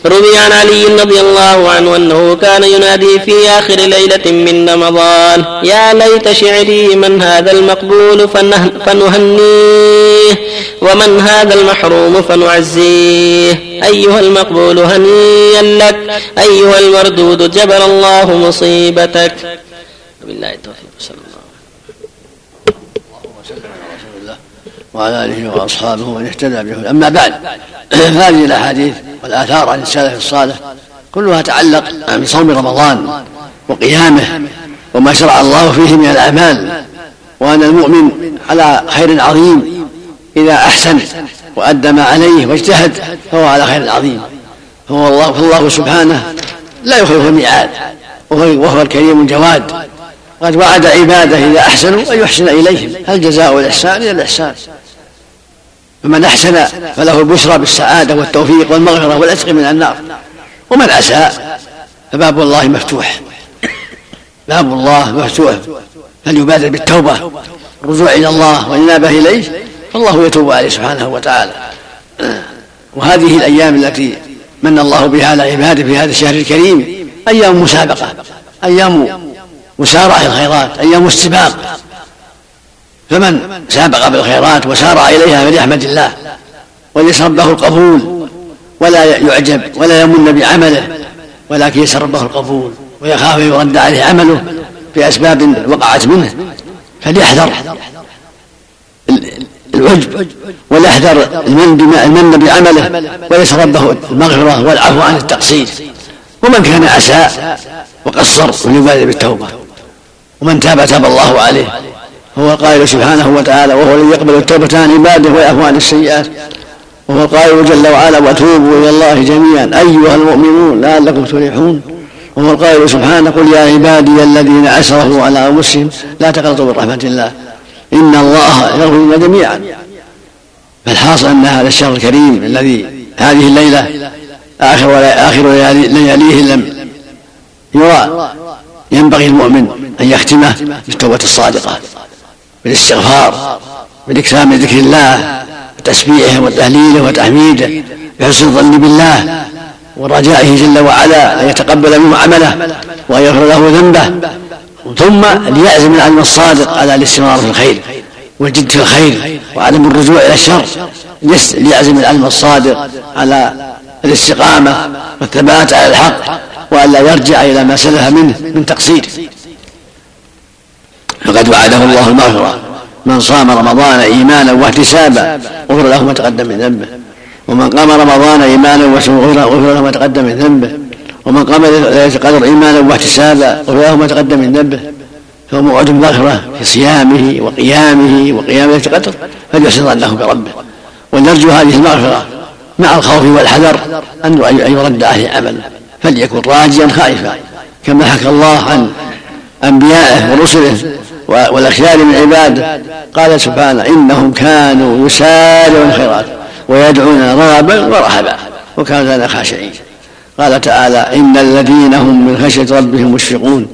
روي عن علي رضي الله عنه أنه كان ينادي في آخر ليلة من رمضان يا ليت شعري من هذا المقبول فنهنيه ومن هذا المحروم فنعزيه. أيها المقبول هنيا لك أيها المردود جبر الله مصيبتك. بالله التوفيق صلى الله وعلى آله وأصحابه ومن اهتدى به. أما بعد (clears throat) هذه الأحاديث والآثار عن السلف الصالح كلها تعلق بصوم رمضان وقيامه وما شرع الله فيه من الأعمال وأن المؤمن على خير عظيم إذا أحسن وأدى ما عليه واجتهد فهو على خير عظيم. فهو الله فالله سبحانه لا يخلف الميعاد وهو الكريم الجواد. قد وعد عباده إذا أحسنوا أن يحسن إليهم. هل جزاء الإحسان إلا الإحسان؟ فمن أحسن فله البشرى بالسعادة والتوفيق والمغفرة والعتق من النار. ومن أساء فباب الله مفتوح. باب الله مفتوح. فليبادر بالتوبة. الرجوع إلى الله والإنابة إليه. فالله يتوب عليه سبحانه وتعالى. وهذه الأيام التي من الله بها على عباده في هذا الشهر الكريم. أيام مسابقة. أيام مسارعة الخيرات. أيام استباق فمن سابق بالخيرات وسارع إليها فليحمد الله وليسر ربه القبول ولا يعجب ولا يمن بعمله ولكن يسر ربه القبول ويخاف أن يرد عليه عمله بأسباب وقعت منه فليحذر العجب وليحذر المن بعمله وليسر ربه المغفرة والعفو عن التقصير. ومن كان أساء وقصر فليبادر بالتوبة ومن تاب تاب الله عليه هو القائل سبحانه وتعالى وهو الذي يقبل التوبة عن عباده ويعفو عن السيئات. وهو القائل جل وعلا وتوبوا إلى الله جميعا. أيها المؤمنون لعلكم تفلحون. وهو القائل سبحانه قل يا عبادي الذين أسرفوا على أنفسهم لا تقنطوا من رحمة الله. إن الله يغفر لنا جميعا. فالحاصل أن هذا الشهر الكريم الذي هذه الليلة آخر آخر لياليه لم يرى. ينبغي المؤمن أن يختمه بالتوبة الصادقة. بالاستغفار بالاكثار من ذكر الله تسبيحه وتهليله وتحميده بحسن الظن بالله ورجائه جل وعلا ان يتقبل منه عمله وان يغفر له ذنبه ثم ليعزم العزم الصادق على الاستمرار في الخير والجد في الخير وعدم الرجوع إلى الشر ليعزم العزم الصادق على الاستقامة والثبات على الحق وألا يرجع إلى ما سلف منه من تقصير. فقد وعده الله المغفرة. من صام رمضان إيمانا واحتسابا غفر له ما تقدم من ذنبه. ومن قام رمضان إيمانا غفر له ما تقدم من ذنبه. ومن قام ليلة القدر إيمانا واحتسابا غفر له ما تقدم من ذنبه. فهو موعد المغفرة في صيامه وقيامه وقيام ليلة القدر فليحسن ظنه بربه. ونرجو هذه المغفرة مع الخوف والحذر أن يرد عليه عمله فليكن راجيا خائفا كما حكى الله عن أنبيائه ورسله والأخيار من عباده قال سبحانه إنهم كانوا يسارعون الخيرات ويدعون رغبا ورهبا وكانوا لنا خاشعين. قال تعالى إن الذين هم من خشية ربهم مشفقون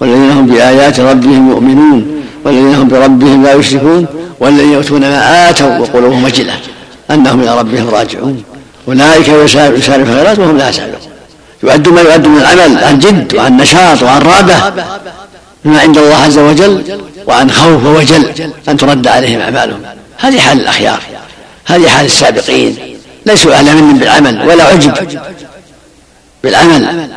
والذين هم بآيات ربهم يؤمنون والذين هم بربهم لا يشركون والذين يؤتون ما آتوا وقلوبهم وجلة أنهم إلى ربهم راجعون. أولئك يسارعون الخيرات وهم لا يسألون يؤد ما يؤد من العمل عن جد وعن نشاط وعن رغبة بما عند الله عز وجل وعن خوف وجل أن ترد عليهم أعمالهم. هذه حال الأخيار هذه حال السابقين. ليسوا أهلا من بالعمل ولا عجب بالعمل.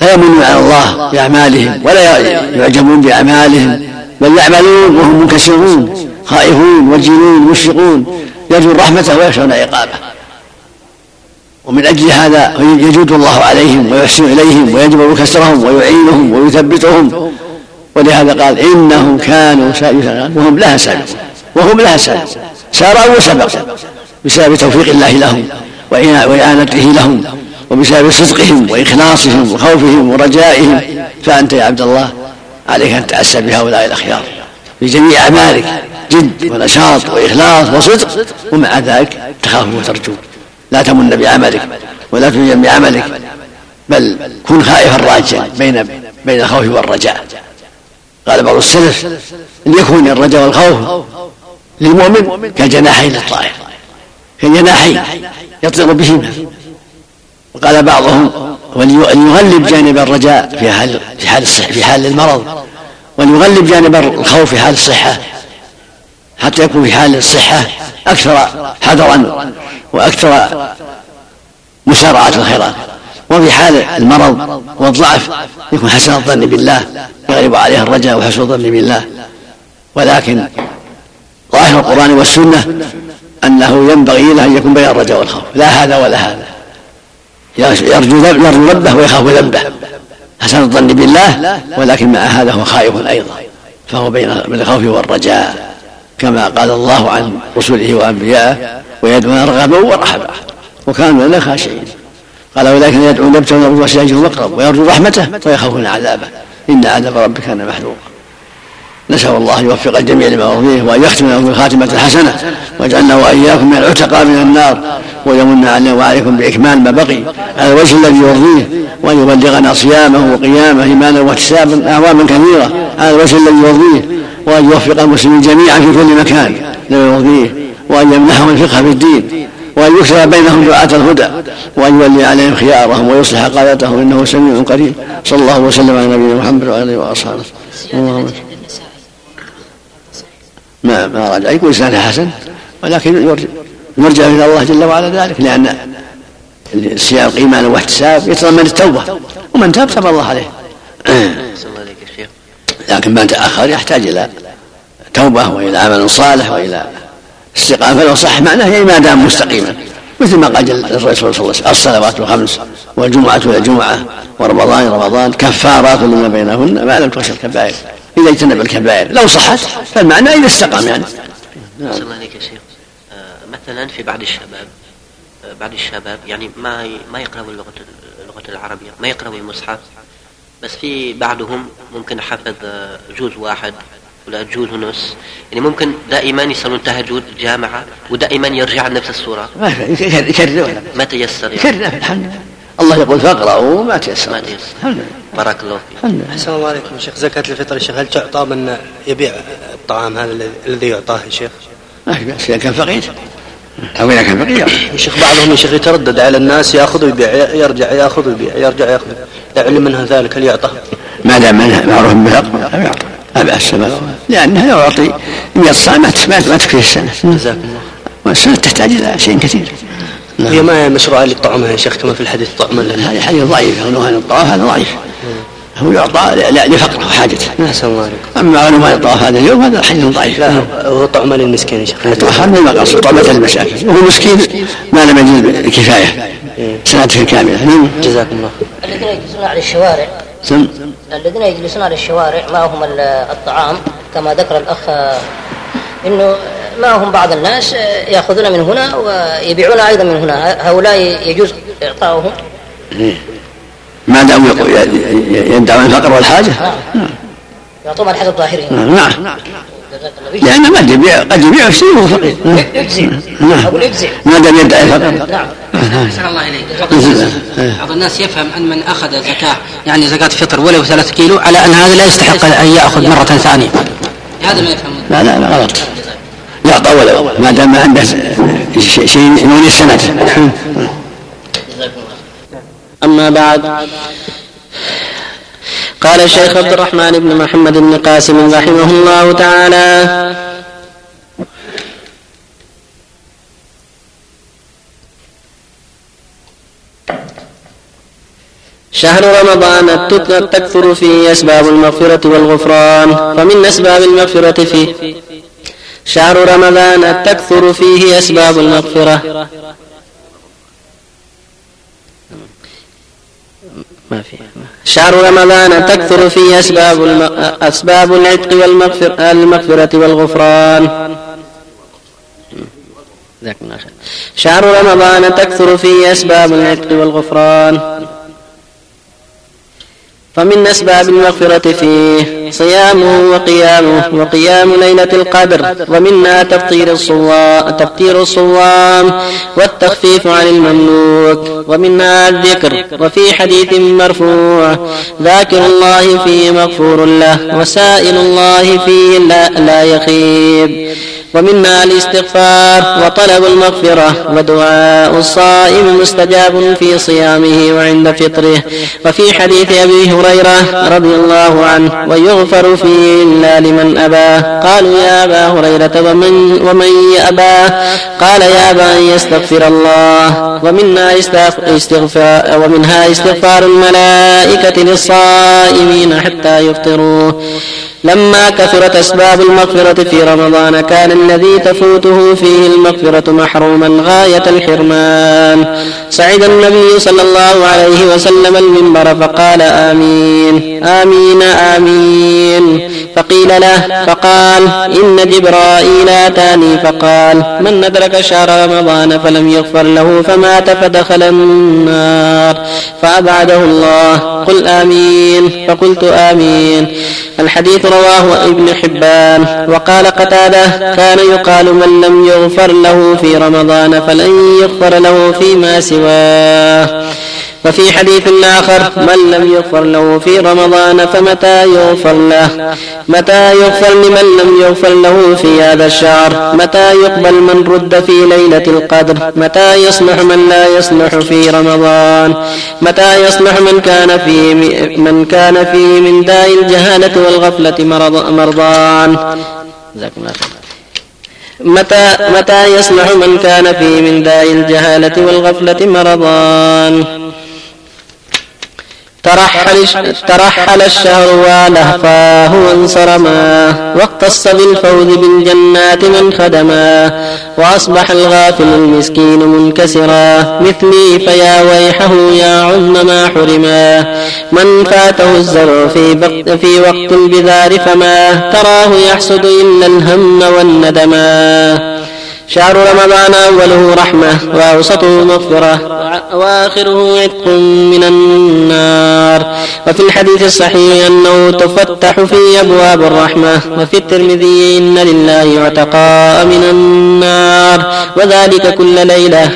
لا يمنون على الله بأعمالهم ولا يعجبون بأعمالهم. بل يعملون وهم منكسرون خائفون وجلون مشفقون يرجون رحمته ويخشون عقابه. ومن أجل هذا يجود الله عليهم ويحسن إليهم ويجبر كسرهم ويعينهم ويثبتهم. ولهذا قال إنهم كانوا سابقون وهم لها سابقون. وهم لها سابقون. سارعوا وسبقوا. بسبب توفيق الله لهم وإعانته لهم وبسبب صدقهم وإخلاصهم وخوفهم ورجائهم. فأنت يا عبد الله عليك أن تأسى بهؤلاء الأخيار. في جميع أعمالك جد ونشاط وإخلاص وصدق ومع ذلك تخاف وترجو. لا تمن بعملك ولا تجن بعملك بل كن خائفا راجا بين بين الخوف والرجاء. قال بعض السلف إن يكون الرجاء والخوف للمؤمن كجناحين للطائر. كجناحين يطير بهما وقال بعضهم وليغلب جانب الرجاء في حال في حال في حال المرض. وليغلب جانب الخوف في حال الصحة حتى يكون في حال الصحة أكثر حذرا وأكثر مسارعة الخيرات. وفي حال المرض والضعف يكون حسن الظن بالله. يغلب عليه الرجاء وحسن الظن بالله. ولكن ظاهر القرآن والسنة أنه ينبغي له أن يكون بين الرجاء والخوف. لا هذا ولا هذا. يرجو يرجو ربه ويخاف ذنبه. حسن الظن بالله ولكن مع هذا هو خائف أيضا. فهو بين الخوف والرجاء. كما قال الله عن رسله وأنبيائه ويدعون رغبا ورحبا. وكانوا لنا خاشعين. قال ولكن يدعون يبتغون وسيجهم اقرب ويرجو رحمته ويخافون عذابه. إن عذاب ربك كان محذورا نسأل الله أن يوفق الجميع لما يرضيه وأن يختم لهم بالخاتمة الحسنة واجعلنا وإياكم من العتقاء من النار ويمن علينا وعليكم بإكمال ما بقي على الوجه الذي يرضيه وأن يبلغنا صيامه وقيامه إيمانا واحتسابا أعواما كثيرة على الوجه الذي يرضيه وأن يوفق المسلمين جميعا في كل مكان لما يرضيه وأن يمنحهم الفقه في الدين وأن يكثر بينهم دعاة الهدى وأن يولي عليهم خيارهم ويصلح قادتهم إنه سميع قريب. صلى الله وسلم على نبينا محمد وعلى آله وأصحابه. اللهم ما ما رجع يكون إسناده حسن ولكن يرجع إلى الله جل وعلا ذلك لأن الصيام إيمانا واحتساب يتضمن التوبة ومن تاب تاب الله عليه. لكن من تأخر يحتاج إلى توبة وإلى عمل صالح وإلى استقامة فلو صح معناه يعني ما دام مستقيما. مثل ما قال الرسول صلى الله عليه وسلم الصلوات الخمس والجمعة إلى الجمعة ورمضان رمضان كفارات لما بينهن ما لم تخشى الكبائر. إذا اجتنب الكبائر لو صحت فالمعنى إذا استقام يعني. نعم. عليك يا شيخ. آه مثلا في بعض الشباب آه بعض الشباب يعني ما ما يقرأوا اللغة اللغة العربية ما يقرأوا المصحف بس في بعضهم ممكن حفظ آه، جزء واحد ولا جزء ونص يعني ممكن دائما يصلون تهجد جامعة ودائما يرجع لنفس الصورة. ما يكرر ما تيسر يعني. الحمد لله. الله يقول فاقرأوا ما تيسر. ما تيسر. بارك الله فيك. أحسن الله عليكم شيخ. زكاة الفطر يا شيخ هل تعطى من يبيع الطعام هذا الذي يعطاه يا شيخ؟ ما في بأس إذا كان فقير. أو إذا كان فقير. يا شيخ بعضهم يا شيخ يتردد على الناس يأخذ ويبيع يرجع يأخذ ويبيع يرجع يأخذ. لا علم منها ذلك هل يعطى؟ ما دام معروف بالحق يعطى. لا بأس لأنها لو أعطي 100 صاع ما ما تكفي السنة. جزاكم الله. والسنة تحتاج إلى شيء كثير. هي ما هي مشروعة للطعمة يا شيخ كما في الحديث طعما هذا حديث ضعيف عنوان الطواف هذا ضعيف. هو يعطى لفقره وحاجته أحسن الله عليكم. أما عنوان الطواف هذا اليوم هذا حديث ضعيف. لا هو طعمة للمسكين يا شيخ. هذا ما المقصود طعمة المساكين وهو مسكين ما لم يجد الكفاية سنته الكاملة. نعم. جزاكم الله. الذين يجلسون على الشوارع سم. الذين يجلسون على الشوارع معهم الطعام كما ذكر الأخ إنه معهم بعض الناس يأخذون من هنا ويبيعون أيضا من هنا. هؤلاء يجوز إعطاؤهم؟ ما دام يدعون الفقر والحاجة. نعم يعطون على حسب ظاهرهم. نعم. لأنه ما يبيع قد يبيع ويشتري وهو فقير. يجزي نعم. أقول يجزي ما دام يدعي الفقر نعم. أحسن الله إليك. بعض الناس يفهم أن من أخذ زكاة يعني زكاة فطر ولو ثلاثة كيلو على أن هذا لا يستحق أن يأخذ مرة ثانية. هذا ما يفهمون. لا لا لا غلط. يعطى ولو ما دام ما عنده شيء يوني السنة أما بعد قال الشيخ عبد الرحمن بن محمد بن قاسم رحمه الله تعالى. شهر رمضان تكثر فيه أسباب المغفرة والغفران فمن أسباب المغفرة فيه. شهر رمضان تكثر فيه أسباب المغفرة. في. شهر رمضان تكثر فيه أسباب الم... أسباب العتق والمغفرة المغفرة والغفران. شهر رمضان تكثر فيه أسباب العتق والغفران. فمن أسباب المغفرة فيه صيامه وقيامه وقيام ليلة القدر ومنها تفطير الصوام تفطير الصوام والتخفيف عن المملوك. ومنها الذكر وفي حديث مرفوع ذاكر الله فيه مغفور له وسائل الله فيه لا, لا يخيب. ومنها الاستغفار وطلب المغفرة ودعاء الصائم مستجاب في صيامه وعند فطره. وفي حديث أبي هريرة رضي الله عنه ويغفر فيه إلا لمن أباه قالوا يا أبا هريرة ومن, ومن يأباه قال يا أبا أن يستغفر الله. ومنها استغفار ومنها استغفار الملائكة للصائمين حتى يفطروا. لما كثرت أسباب المغفرة في رمضان كان الذي تفوته فيه المغفرة محروما غاية الحرمان. صعد النبي صلى الله عليه وسلم المنبر فقال آمين. آمين آمين. فقيل له فقال إن جبرائيل أتاني. فقال من أدرك شهر رمضان فلم يغفر له فمات فدخل النار. فأبعده الله. قل آمين. فقلت آمين. الحديث رواه ابن حبان. وقال قتادة كان يقال من لم يغفر له في رمضان فلن يغفر له فيما سواه. وفي حديث آخر من لم يغفر له في رمضان فمتى يغفر له؟ متى يغفر لمن لم يغفر له في هذا الشهر؟ متى يقبل من رد في ليلة القدر؟ متى يصلح من لا يصلح في رمضان؟ متى يصلح من كان في من كان فيه من داء الجهالة والغفلة مرض مرضان؟ متى متى يصلح من كان فيه من داء الجهالة والغفلة مرضان ترحل, ترحل الشهر ولهفاه وانصرما واقتص بالفوز بالجنات من خدما وأصبح الغافل المسكين منكسرا مثلي فيا ويحه يا عظم ما حرما من فاته الزرع في, في وقت البذار فما تراه يحسد إلا الهم والندما شهر رمضان أوله رحمة وأوسطه مغفرة وآخره عتق من النار. وفي الحديث الصحيح أنه تفتح في أبواب الرحمة وفي الترمذي إن لله عتقاء من النار. وذلك كل ليلة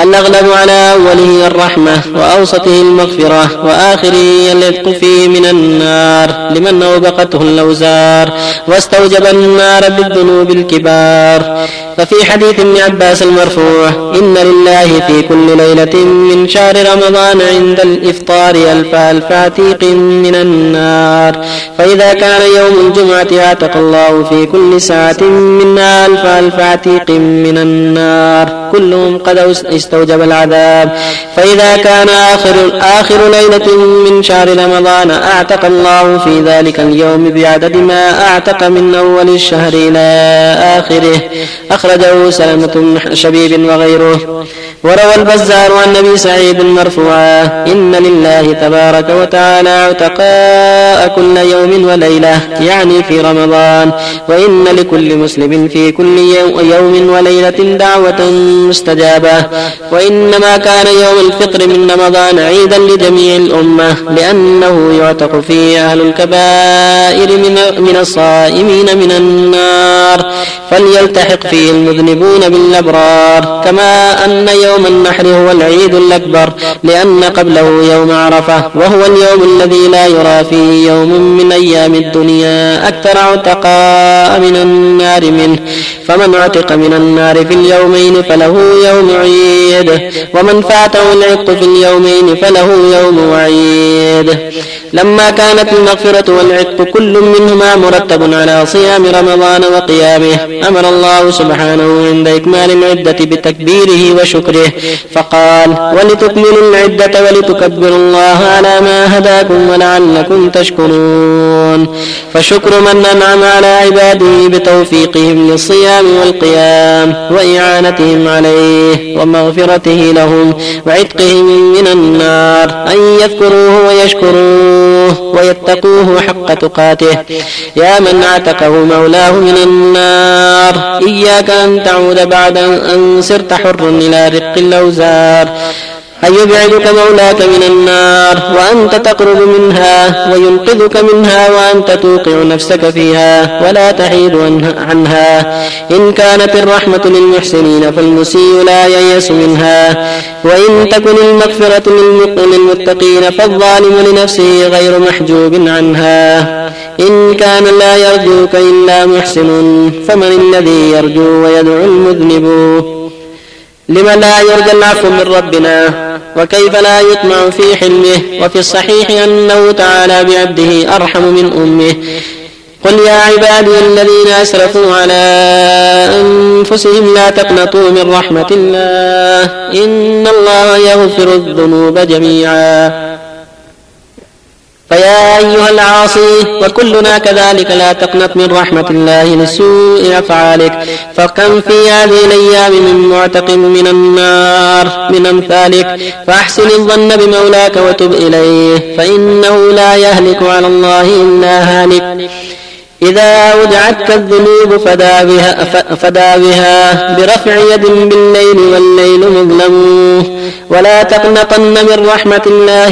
الأغلب على أوله الرحمة وأوسطه المغفرة وآخره العتق فيه من النار. لمن أوبقته الأوزار واستوجب النار بالذنوب الكبار. ففي حديث ابن عباس المرفوع إن لله في كل ليلة من شهر رمضان عند الإفطار ألف ألف عتيق من النار فإذا كان يوم الجمعة اعتق الله في كل ساعة منا ألف ألف عتيق من النار. كلهم قد استوجب العذاب. فإذا كان آخر آخر ليلة من شهر رمضان أعتق الله في ذلك اليوم بعدد ما أعتق من أول الشهر إلى آخره. أخرجه سلمة شبيب وغيره. وروى البزار عن أبي سعيد مرفوعا إن لله تبارك وتعالى عتقاء كل يوم وليلة يعني في رمضان وإن لكل مسلم في كل يوم وليلة دعوة مستجابة وإنما كان يوم الفطر من رمضان عيدا لجميع الأمة لأنه يعتق فيه أهل الكبائر من من الصائمين من النار فليلتحق فيه المذنبون بالأبرار كما أن يوم يوم النحر هو العيد الأكبر لأن قبله يوم عرفة وهو اليوم الذي لا يرى فيه يوم من أيام الدنيا أكثر عتقاء من النار منه. فمن عتق من النار في اليومين فله يوم عيد ومن فاته العتق في اليومين فله يوم وعيد. لما كانت المغفرة والعتق كل منهما مرتب على صيام رمضان وقيامه أمر الله سبحانه عند إكمال العدة بتكبيره وشكره. فقال ولتكملوا العدة ولتكبروا الله على ما هداكم ولعلكم تشكرون. فشكر من أنعم على عباده بتوفيقهم للصيام والقيام وإعانتهم عليه ومغفرته لهم وعتقهم من النار أن يذكروه ويشكروه ويتقوه حق تقاته. يا من اعتقه مولاه من النار إياك أن تعود بعد أن صرت حر إلى رق الأوزار. أن يبعدك مولاك من النار وأنت تقرب منها وينقذك منها وأنت توقع نفسك فيها ولا تحيد عنها. إن كانت الرحمة للمحسنين فالمسيء لا ييأس منها. وإن تكن المغفرة للمتقين فالظالم لنفسه غير محجوب عنها. إن كان لا يرجوك إلا محسن فمن الذي يرجو ويدعو المذنب؟ لم لا يرجى العفو من ربنا وكيف لا يطمع في حلمه وفي الصحيح أنه تعالى بعبده أرحم من أمه. قل يا عبادي الذين أسرفوا على أنفسهم لا تقنطوا من رحمة الله إن الله يغفر الذنوب جميعا. فيا أيها العاصي وكلنا كذلك لا تقنط من رحمة الله لسوء أفعالك. فكم في هذه الأيام من معتق من النار من أمثالك. فأحسن الظن بمولاك وتب إليه فإنه لا يهلك على الله إلا هالك. إذا أودعتك الذنوب فدا بها, فدا بها برفع يد بالليل والليل مظلم. ولا تقنطن من رحمة الله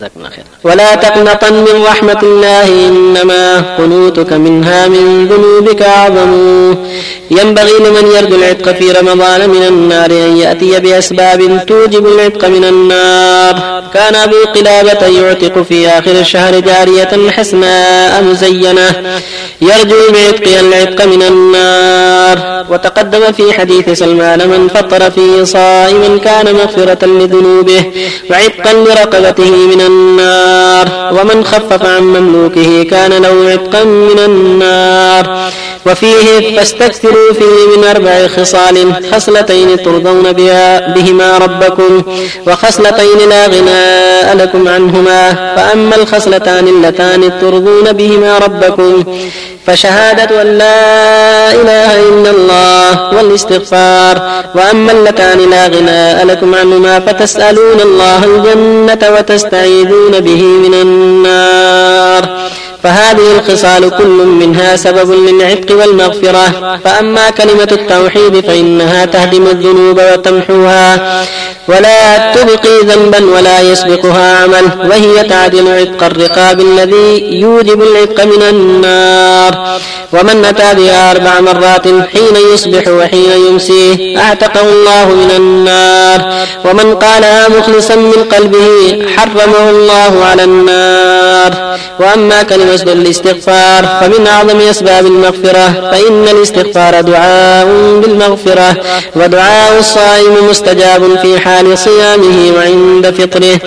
جزاكم الله خير ولا تقنطن من رحمة الله إنما قنوتك منها من ذنوبك أعظم. ينبغي لمن يرجو العتق في رمضان من النار أن يأتي بأسباب توجب العتق من النار. كان أبو قلابة يعتق في آخر الشهر جارية حسناء مزينة. يرجو بعتقها العتق من النار. وتقدم في حديث سلمان من فطر فيه صائما كان مغفرة لذنوبه وعتقا لرقبته من النار. ومن خفف عن مملوكه كان له عتقا من النار. وفيه فاستكثروا فيه من أربع خصال خصلتين ترضون بها بهما ربكم وخصلتين لا غناء لكم عنهما فأما الخصلتان اللتان ترضون بهما ربكم فشهادة أن لا إله إلا الله والاستغفار وأما اللتان لا غناء لكم عنهما فتسألون الله الجنة وتستعيذون به من النار فهذه الخصال كل منها سبب للعتق والمغفرة. فأما كلمة التوحيد فإنها تهدم الذنوب وتمحوها. ولا تبقي ذنبا ولا يسبقها عمل. وهي تعدل عتق الرقاب الذي يوجب العتق من النار. ومن أتى بها أربع مرات حين يصبح وحين يمسيه أعتقه الله من النار. ومن قالها مخلصا من قلبه حرمه الله على النار. وأما كلمة وزن الاستغفار فمن أعظم أسباب المغفرة فإن الاستغفار دعاء بالمغفرة ودعاء الصائم مستجاب في حال صيامه وعند فطره.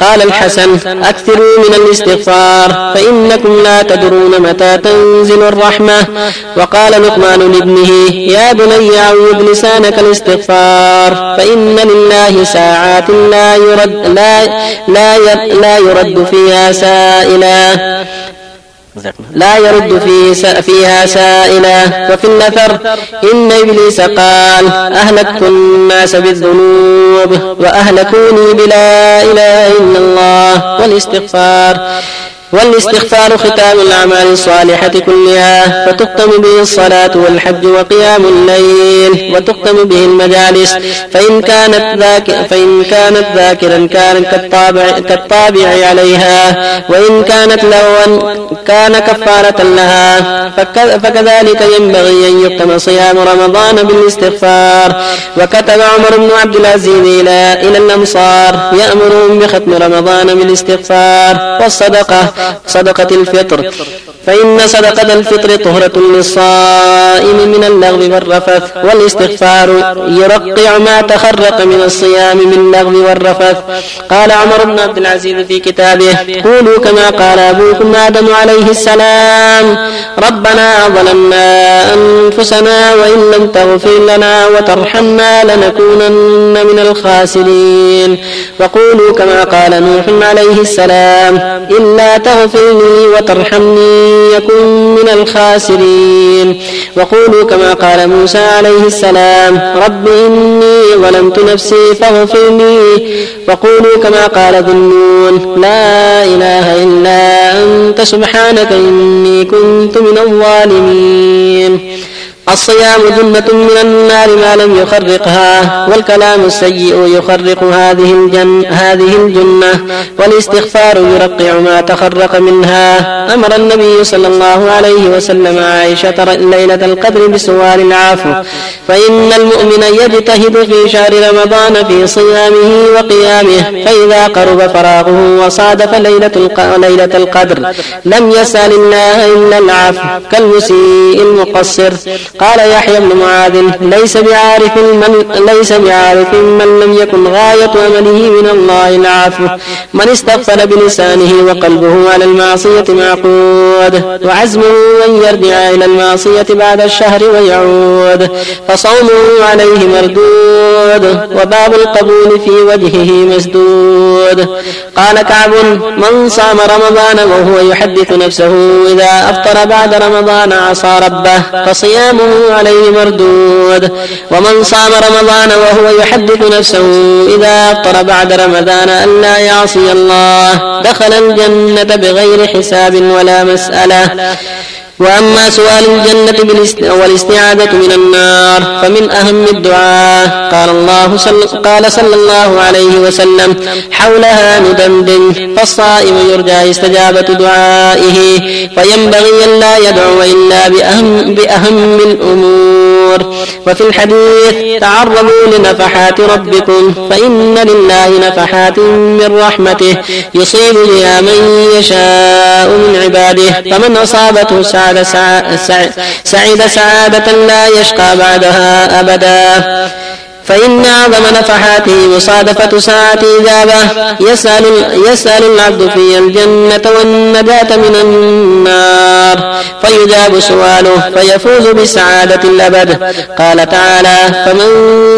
قال الحسن أكثروا من الاستغفار فإنكم لا تدرون متى تنزل الرحمة. وقال لقمان لابنه يا بني عود لسانك الاستغفار فإن لله ساعات لا يرد لا لا يرد فيها سائلا. لا يرد فيه فيها سائلا وفي النثر. إن إبليس قال أهلكت الناس بالذنوب وأهلكوني بلا إله إلا الله والاستغفار. والاستغفار ختام الأعمال الصالحة كلها فتختم به الصلاة والحج وقيام الليل وتختم به المجالس فإن كانت ذاك فإن كانت ذاكرا كان كالطابع كالطابع عليها وإن كانت لهوا كان كفارة لها فكذلك ينبغي أن يختم صيام رمضان بالاستغفار. وكتب عمر بن عبد العزيز إلى إلى الأمصار يأمرهم بختم رمضان بالاستغفار والصدقة صدقة الفطر. فإن صدقة الفطر طهرة للصائم من اللغو والرفث والاستغفار. يرقع ما تخرق من الصيام من اللغو والرفث. قال عمر بن عبد العزيز في كتابه قولوا كما قال أبوكم آدم عليه السلام ربنا ظلمنا أنفسنا وإن لم تغفر لنا وترحمنا لنكونن من الخاسرين. وقولوا كما قال نوح عليه السلام إلا تغفر لي وترحمني يكن من الخاسرين. وقولوا كما قال موسى عليه السلام رب إني ظلمت نفسي فاغفر لي وقولوا كما قال ذنون لا إله إلا أنت سبحانك إني كنت من الظالمين. الصيام جنة من النار ما لم يخرقها والكلام السيء يخرق هذه الجن هذه الجنة والاستغفار يرقع ما تخرق منها. أمر النبي صلى الله عليه وسلم عائشة ليلة القدر بسؤال العفو فإن المؤمن يجتهد في شهر رمضان في صيامه وقيامه فإذا قرب فراغه وصادف ليلة ليلة القدر لم يسأل الله إلا العفو كالمسيء المقصر. قال يحيى بن معاذ ليس بعارف من ليس بعارف من لم يكن غاية أمله من الله العفو. من استغفر بلسانه وقلبه على المعصية معقود وعزمه أن يرجع إلى المعصية بعد الشهر ويعود. فصومه عليه مردود وباب القبول في وجهه مسدود. قال كعب من صام رمضان وهو يحدث نفسه إذا أفطر بعد رمضان عصى ربه فصيامه عليه مردود. ومن صام رمضان وهو يحدث نفسه إذا أفطر بعد رمضان ألا يعصي الله دخل الجنة بغير حساب ولا مسألة. وأما سؤال الجنة والاستعاذة من النار فمن أهم الدعاء قال الله صل قال صلى الله عليه وسلم حولها ندندن فالصائم يرجى استجابة دعائه فينبغي أن لا يدعو إلا بأهم, بأهم الأمور. وفي الحديث تعرضوا لنفحات ربكم فإن لله نفحات من رحمته يصيب بها من يشاء من عباده فمن أصابته سعادة سعد سعيد سعادة لا يشقى بعدها أبدا. فإن أعظم نفحاته مصادفة ساعة إجابة. يسأل, يسأل العبد في الجنة والنجاة من النار. فيجاب سؤاله فيفوز بسعادة الأبد. قال تعالى فمن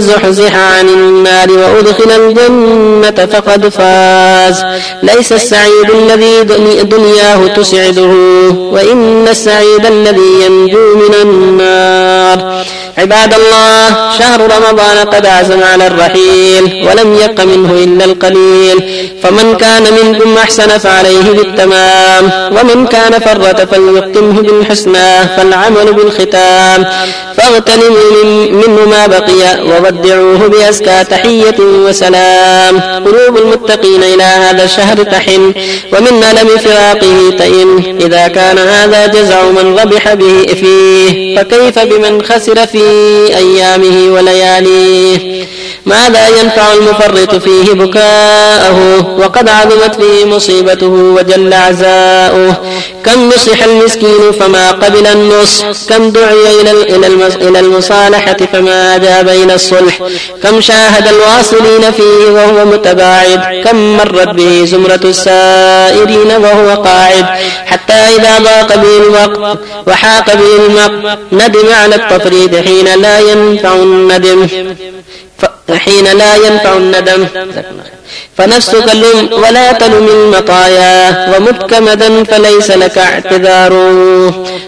زحزح عن النار وأدخل الجنة فقد فاز. ليس السعيد الذي دنياه تسعده وإن السعيد الذي ينجو من النار. عباد الله شهر رمضان قد عزم على الرحيل ولم يبق منه إلا القليل. فمن كان منكم أحسن فعليه بالتمام ومن كان فرط فليختمه بالحسنى فالعمل بالختام. فاغتنموا منه ما بقي وودعوه بأزكى تحية وسلام. قلوب المتقين إلى هذا الشهر تحن ومن ألم فراقه تئن. إذا كان هذا جزع من ربح به فيه فكيف بمن خسر في أيامه ولياليه؟ ماذا ينفع المفرط فيه بكاءه؟ وقد عظمت فيه مصيبته وجل عزاؤه. كم نصح المسكين فما قبل النصح؟ كم دعي إلى المصالحة فما أجاب إلى الصلح؟ كم شاهد الواصلين فيه وهو متباعد؟ كم مرت به زمرة السائرين وهو قاعد؟ حتى إذا ضاق به الوقت وحاق به المق ندم على التفريد حين لا ينفع الندم. حين لا ينفع الندم. فنفسك لم ولا تلم المطايا ومتكمدا فليس لك اعتذار.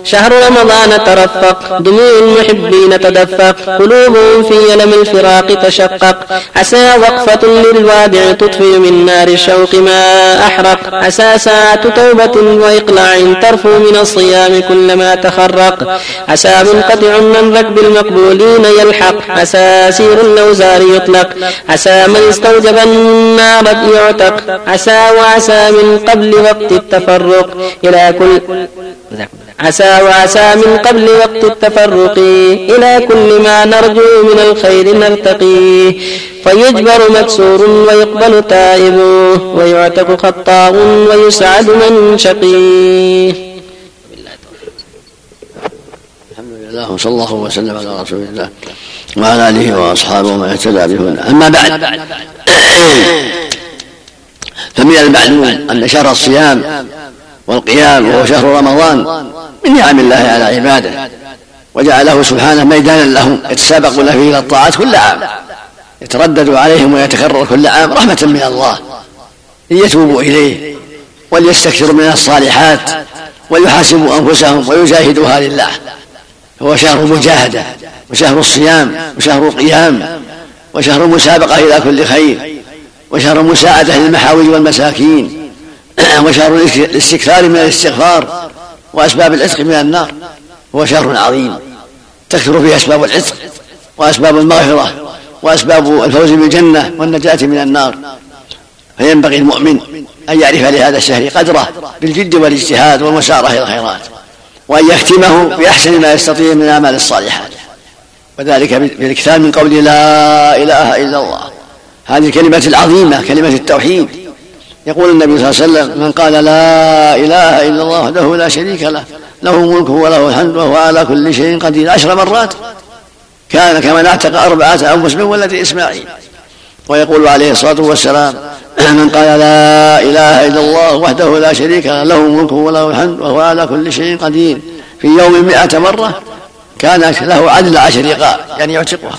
شهر رمضان ترفق دموع المحبين تدفق قلوبهم في يلم الفراق تشقق. عسى وقفة للوادع تطفئ من نار الشوق ما أحرق. عسى ساعة توبة وإقلاع ترفو من الصيام كلما تخرق. عسى منقطع من ركب المقبولين يلحق. عسى سير الأوزار يطلق. عسى من استوجب النار يعتق عسى وعسى من قبل وقت التفرق. إلى كل عسى وعسى من قبل وقت التفرق. إلى كل ما نرجو من الخير نرتقي. فيجبر مكسور ويقبل تائب. ويعتق خطاء ويسعد من شقي. الحمد لله وصلى الله وسلم على رسول الله. وعلى آله وأصحابه ومن اهتدى بهداه. أما بعد فمن المعلوم أن شهر الصيام والقيام وهو شهر رمضان من نعم الله على عباده وجعله سبحانه ميدانا لهم يتسابقون فيه إلى الطاعات كل عام يتردد عليهم ويتكرر كل عام رحمة من الله ليتوبوا إليه وليستكثروا من الصالحات وليحاسبوا أنفسهم ويجاهدوها لله. هو شهر مجاهدة وشهر الصيام وشهر القيام وشهر المسابقة إلى كل خير وشهر المساعده للمحاوي والمساكين (clears throat) وشهر الاستكثار من الاستغفار وأسباب العتق من النار. هو شهر عظيم تكثر فيه أسباب العتق وأسباب المغفرة وأسباب الفوز بالجنة والنجاة من النار. فينبغي المؤمن أن يعرف لهذا الشهر قدره بالجد والاجتهاد والمسارعه إلى الخيرات. وأن يختمه بأحسن ما يستطيع من الأعمال الصالحات. وذلك بالإكثار من قول لا إله إلا الله. هذه الكلمة العظيمة كلمة التوحيد. يقول النبي صلى الله عليه وسلم من قال لا إله إلا الله وحده لا شريك له له ملكه وله الحمد وهو على كل شيء قدير. عشر مرات كان كمن اعتق أربعة أنفس من ولد إسماعيل. ويقول عليه الصلاة والسلام من قال لا إله إلا الله وحده لا شريك له له ملكه وله الحمد وهو على كل شيء قدير. في يوم مئة مرة كان له عدل عشر رقاب يعني يعتقها.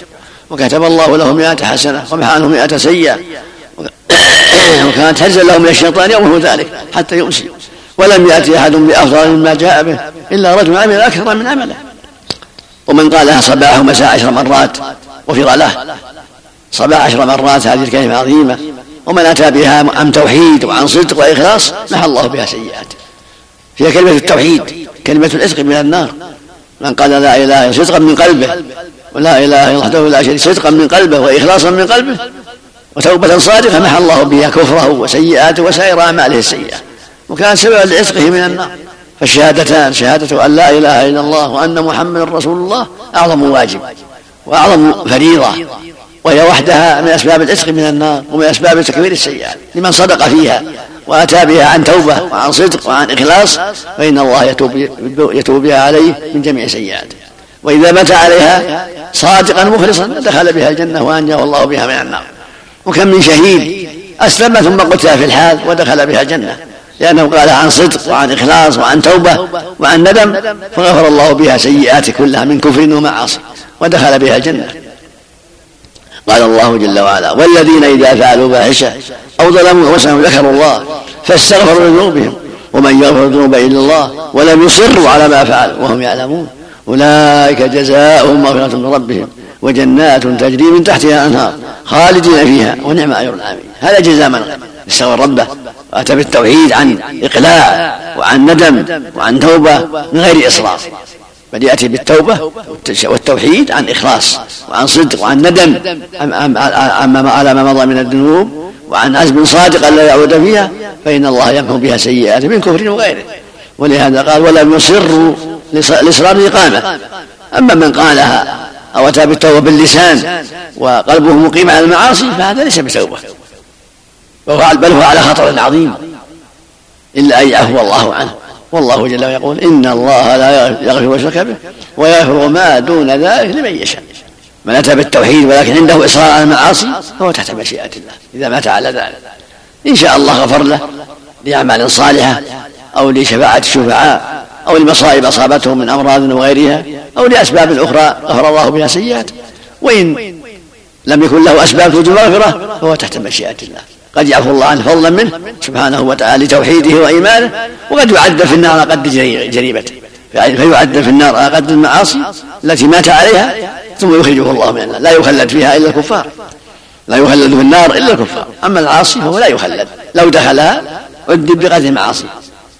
وكتب الله له مئة حسنة ومحى عنه مئة سيئة. (coughs) وكانت هزل له من الشيطان يومه ذلك حتى يمسي. ولم يأتي أحد بأفضل مما جاء به إلا رجل عمل أكثر من عمله. ومن قالها صباح ومساء عشر مرات غفر له. صباح عشر مرات هذه الكلمة عظيمة. ومن أتى بها عن توحيد وعن صدق وإخلاص محى الله بها سيئات هي كلمة التوحيد كلمة العتق من النار. من قال لا إله إلا صدقا من قلبه ولا إله إلا وحده لا شريك صدقا من قلبه وإخلاصا من قلبه وتوبة صادقة محى الله بها كفره وسيئاته وسائر أعماله السيئة. وكان سببا لعتقه من النار. فالشهادتان شهادة أن لا إله إلا الله وأن محمدا رسول الله أعظم واجب وأعظم فريضة. وهي وحدها من أسباب العتق من النار ومن أسباب تكبير السيئات. لمن صدق فيها وأتى بها عن توبة وعن صدق وعن إخلاص فإن الله يتوب, يتوب بها عليه من جميع سيئاته. وإذا مات عليها؟ صادقا مخلصا دخل بها الجنة وأنجاه الله بها من النار. وكم من شهيد أسلم ثم قتل في الحال ودخل بها الجنة. لأنه قال عن صدق وعن إخلاص وعن توبة وعن ندم فغفر الله بها سيئاته كلها من كفر ومعاصي ودخل بها الجنة. قال الله جل وعلا والذين إذا فعلوا فاحشة أو ظلموا أنفسهم ذكروا الله فاستغفروا لذنوبهم ومن يغفر الذنوب إلا الله ولم يصروا على ما فعلوا وهم يعلمون. أولئك جزاؤهم مغفرة من ربهم وجنات تجري من تحتها أنهار خالدين فيها ونعم أجر العاملين. هذا جزاء من استغفر ربه وأتى بالتوحيد عن إقلاع وعن ندم وعن توبة من غير إصرار. بل يأتي بالتوبة والتوحيد عن إخلاص وعن صدق وعن ندم. على ما مضى من الذنوب وعن عزم صادق ألا يعود فيها فإن الله يمحو بها سيئات من كفر وغيره. ولهذا قال ولم يصروا لإصرار الإقامة. أما من قالها أو أتى بالتوبة باللسان وقلبه مقيم على المعاصي فهذا ليس بتوبة. بل هو على خطر عظيم. إلا أن يعفو الله عنه. والله جل وعلا يقول إن الله لا يغفر ويشرك به ويغفر ما دون ذلك لمن يشاء. من أتى بالتوحيد ولكن عنده إصرار على المعاصي فهو تحت مشيئة الله. إذا مات على ذلك. إن شاء الله غفر له لأعمال صالحة أو لشفاعة الشفعاء أو لمصائب أصابته من أمراض وغيرها أو لأسباب أخرى غفر الله بها سيئات وإن لم يكن له أسباب توجب المغفرة فهو تحت مشيئة الله. قد يعفو الله عنه فضلا منه سبحانه وتعالى لتوحيده وإيمانه وقد يعذب في النار قد جريمته فيعذب في النار قد المعاصي التي مات عليها ثم يخرجه الله من النار. لا يخلد فيها إلا الكفار. لا يخلد في النار إلا الكفار. أما العاصي فهو لا يخلد. لو دخلها عذب بقدر المعاصي.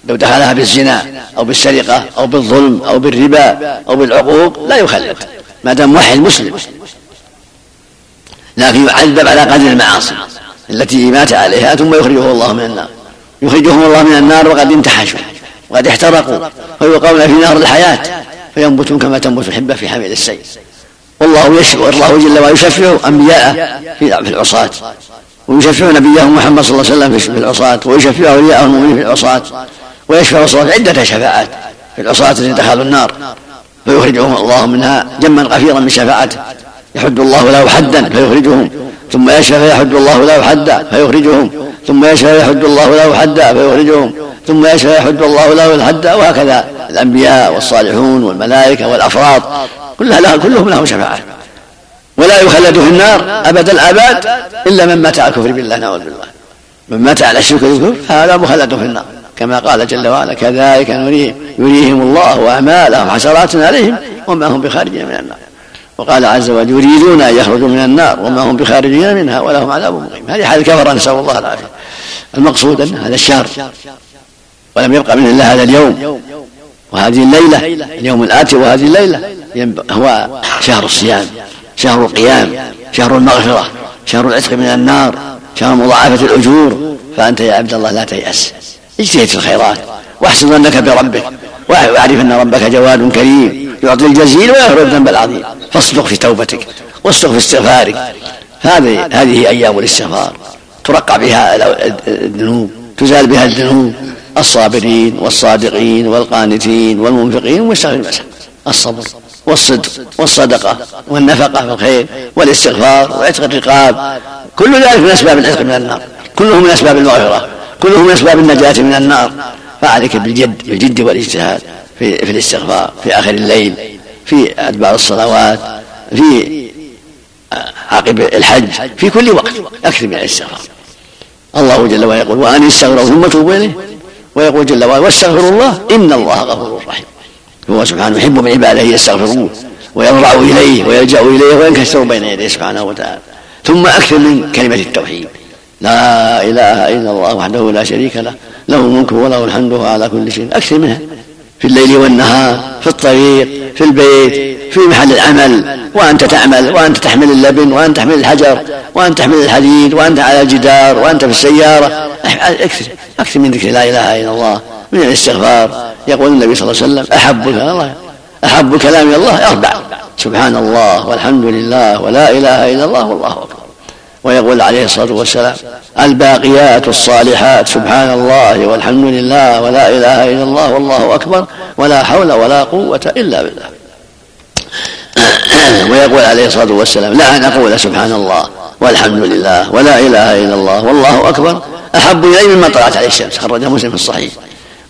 لو دخلها بالزنا أو بالسرقة أو بالظلم أو بالربا أو بالعقوق لا يخلد. ما دام موحد مسلم. لكن يعذب على قدر المعاصي. التي مات عليها ثم يخرجه الله من النار. يخرجهم الله من النار وقد انتحشوا وقد احترقوا. فيوقعون في نار الحياة. فينبتون كما تنبت الحبة في حميل السيل. والله يشفع الله جل وعلا. يشفع أنبياءه في العصاة. ويشفع نبيه محمد صلى الله عليه وسلم في العصاة. ويشفع أولياءه المؤمنين في العصاة. ويشفع الصلاة عدة شفاعات في العصاة الذين دخلوا النار. فيخرجهم الله منها جما غفيرا من شفاعته. يحد الله له حدا فيخرجهم. ثم يشفى فيحد الله له حدا فيخرجهم. ثم يشفى فيحد الله له حدا فيخرجهم. ثم يشفى يحد الله له الحد وهكذا. الأنبياء والصالحون والملائكة والافراد كلها لها كلهم لهم شفاعة. ولا يخلد في النار أبد الاباد إلا من مات على الكفر بالله نعوذ بالله. من مات على الشرك بالكفر فهذا مخلد في النار. كما قال جل وعلا كذلك نريهم يريهم الله اعمالهم حسرات عليهم وما هم بخارجين من النار. وقال عز وجل يريدون أن يخرجوا من النار وما هم بخارجين منها ولهم عذاب مقيم. هذه حال الكفرة نسأل الله العافية. المقصود أن هذا الشهر ولم يبقى منه الا هذا اليوم. وهذه الليلة اليوم الآتي وهذه الليلة. هو شهر الصيام شهر القيام شهر المغفرة شهر العتق من النار شهر مضاعفة الأجور. فأنت يا عبد الله لا تيأس. اجتهد في الخيرات واحسن ظنك بربك واعرف أن ربك جواد كريم. يعطي الجزيل ويغفر الذنب العظيم فاصدق في توبتك واصدق في استغفارك. هذه هذه أيام الاستغفار. ترقى بها الذنوب. تزال بها الذنوب. الصابرين والصادقين والقانتين والمنفقين والمستغفرين. الصبر والصدق والصدقة والنفقة في الخير والاستغفار وعتق الرقاب. كل ذلك من أسباب العتق من النار. كله من أسباب المغفرة. كله من أسباب النجاة من النار. فعليك بالجد بالجد والإجتهاد. في, في الاستغفار في آخر الليل في أدبار الصلوات في عقب الحج في كل وقت أكثر من الاستغفار. الله جل وعلا يقول وأن استغفروا ثم توبوا إليه. ويقول جل وعلا واستغفروا الله إن الله غفور رحيم. هو سبحانه يحب من عباده يستغفروه ويضرع إليه ويلجأ إليه وينكسر بين يديه سبحانه وتعالى. ثم أكثر من كلمة التوحيد لا إله إلا الله وحده لا شريك له له الملك وله الحمد على كل شيء. أكثر منها. في الليل والنهار في الطريق في البيت في محل العمل وأنت تعمل وأنت تحمل اللبن وأنت تحمل الحجر وأنت تحمل الحديد وأنت على الجدار وأنت في السيارة. أكثر أكثر من ذكر لا إله إلا الله من الاستغفار. يقول النبي صلى الله عليه وسلم أحب الله أحب كلام الله أربع. سبحان الله والحمد لله ولا إله إلا الله والله أكبر. ويقول عليه الصلاة والسلام الباقيات الصالحات سبحان الله والحمد لله ولا إله إلا الله والله أكبر ولا حول ولا قوة إلا بالله. (coughs) ويقول عليه الصلاة والسلام لا أن أقول سبحان الله والحمد لله ولا إله إلا الله والله أكبر أحب إلي مما طلعت عليه الشمس خرجه مسلم في الصحيح.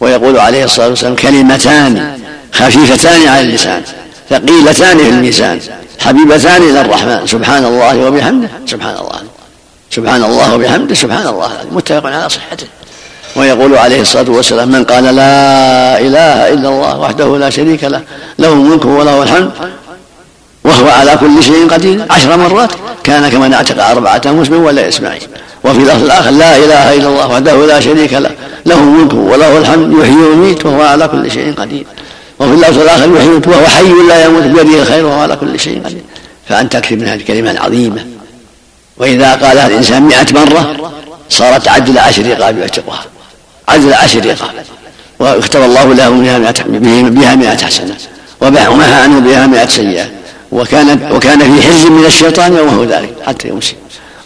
ويقول عليه الصلاة والسلام كلمتان خفيفتان على اللسان ثقيلتان في الميزان. حبيبتان إلى الرحمن. سبحان الله وبحمده. سبحان الله. سبحان الله وبحمده. سبحان الله. متفق على صحته. ويقول عليه الصلاة والسلام من قال لا إله إلا الله وحده لا شريك له له الملك وله الحمد وهو على كل شيء قدير. عشر مرات كان كمن اعتق أربعة مسلم ولا إسماعيل. وفي اللفظ الآخر لا إله إلا الله وحده لا شريك له له الملك وله الحمد يحيي ويميت وهو على كل شيء قدير. وفي اللفظ الآخر يحيي وهو حي لا يموت بيده الخير وهو على كل شيء قدير. فانت تكفي من هذه الكلمة العظيمة. وإذا قالها الإنسان مئة مرة صارت عدل عشر رقاب يعتقها. عدل عشر رقاب. واختار الله له بها مئة حسنة. ومحى عنه بها مئة سيئة. وكان وكان في حرز من الشيطان يومه ذلك حتى يمسي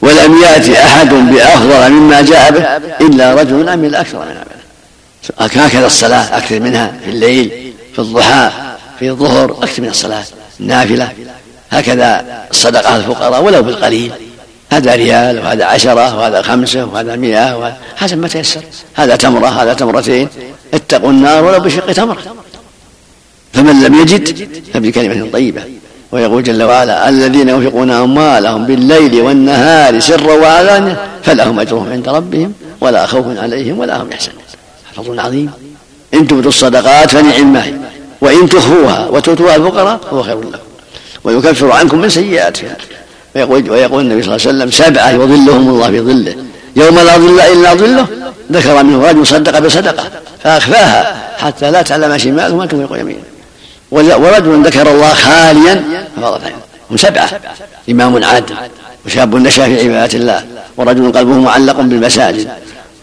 ولم يأتي أحد بأفضل مما جاء به إلا رجل عمل أكثر من عمله هكذا الصلاة أكثر منها في الليل. في الضحى في الظهر أكثر من الصلاة النافلة هكذا الصدقة الفقراء ولو بالقليل. هذا ريال وهذا عشرة وهذا خمسة وهذا مئة حسب ما تيسر. هذا تمرة هذا تمرتين. اتقوا النار ولو بشق تمرة فمن لم يجد فبكلمة طيبة. ويقول جل وعلا الذين ينفقون أموالهم بالليل والنهار سرا وعلانية فلهم أجرهم عند ربهم ولا خوف عليهم ولا هم يحزنون. فضل عظيم. إن تبدوا الصدقات فنعم ما وإن تخفوها وتؤتوها الفقراء فهو خير لكم. ويكفر عنكم من سيئاتهم ويقول, ويقول النبي صلى الله عليه وسلم سبعة يظلهم الله في ظله. يوم لا ظل إلا ظله ذكر منه رجل صدق بصدقة فأخفاها حتى لا تعلم شماله ما تنفق يمينه. ورجل ذكر الله خاليا عينه هم سبعة إمام عادل وشاب نشا في عبادة الله ورجل قلبه معلق بالمساجد.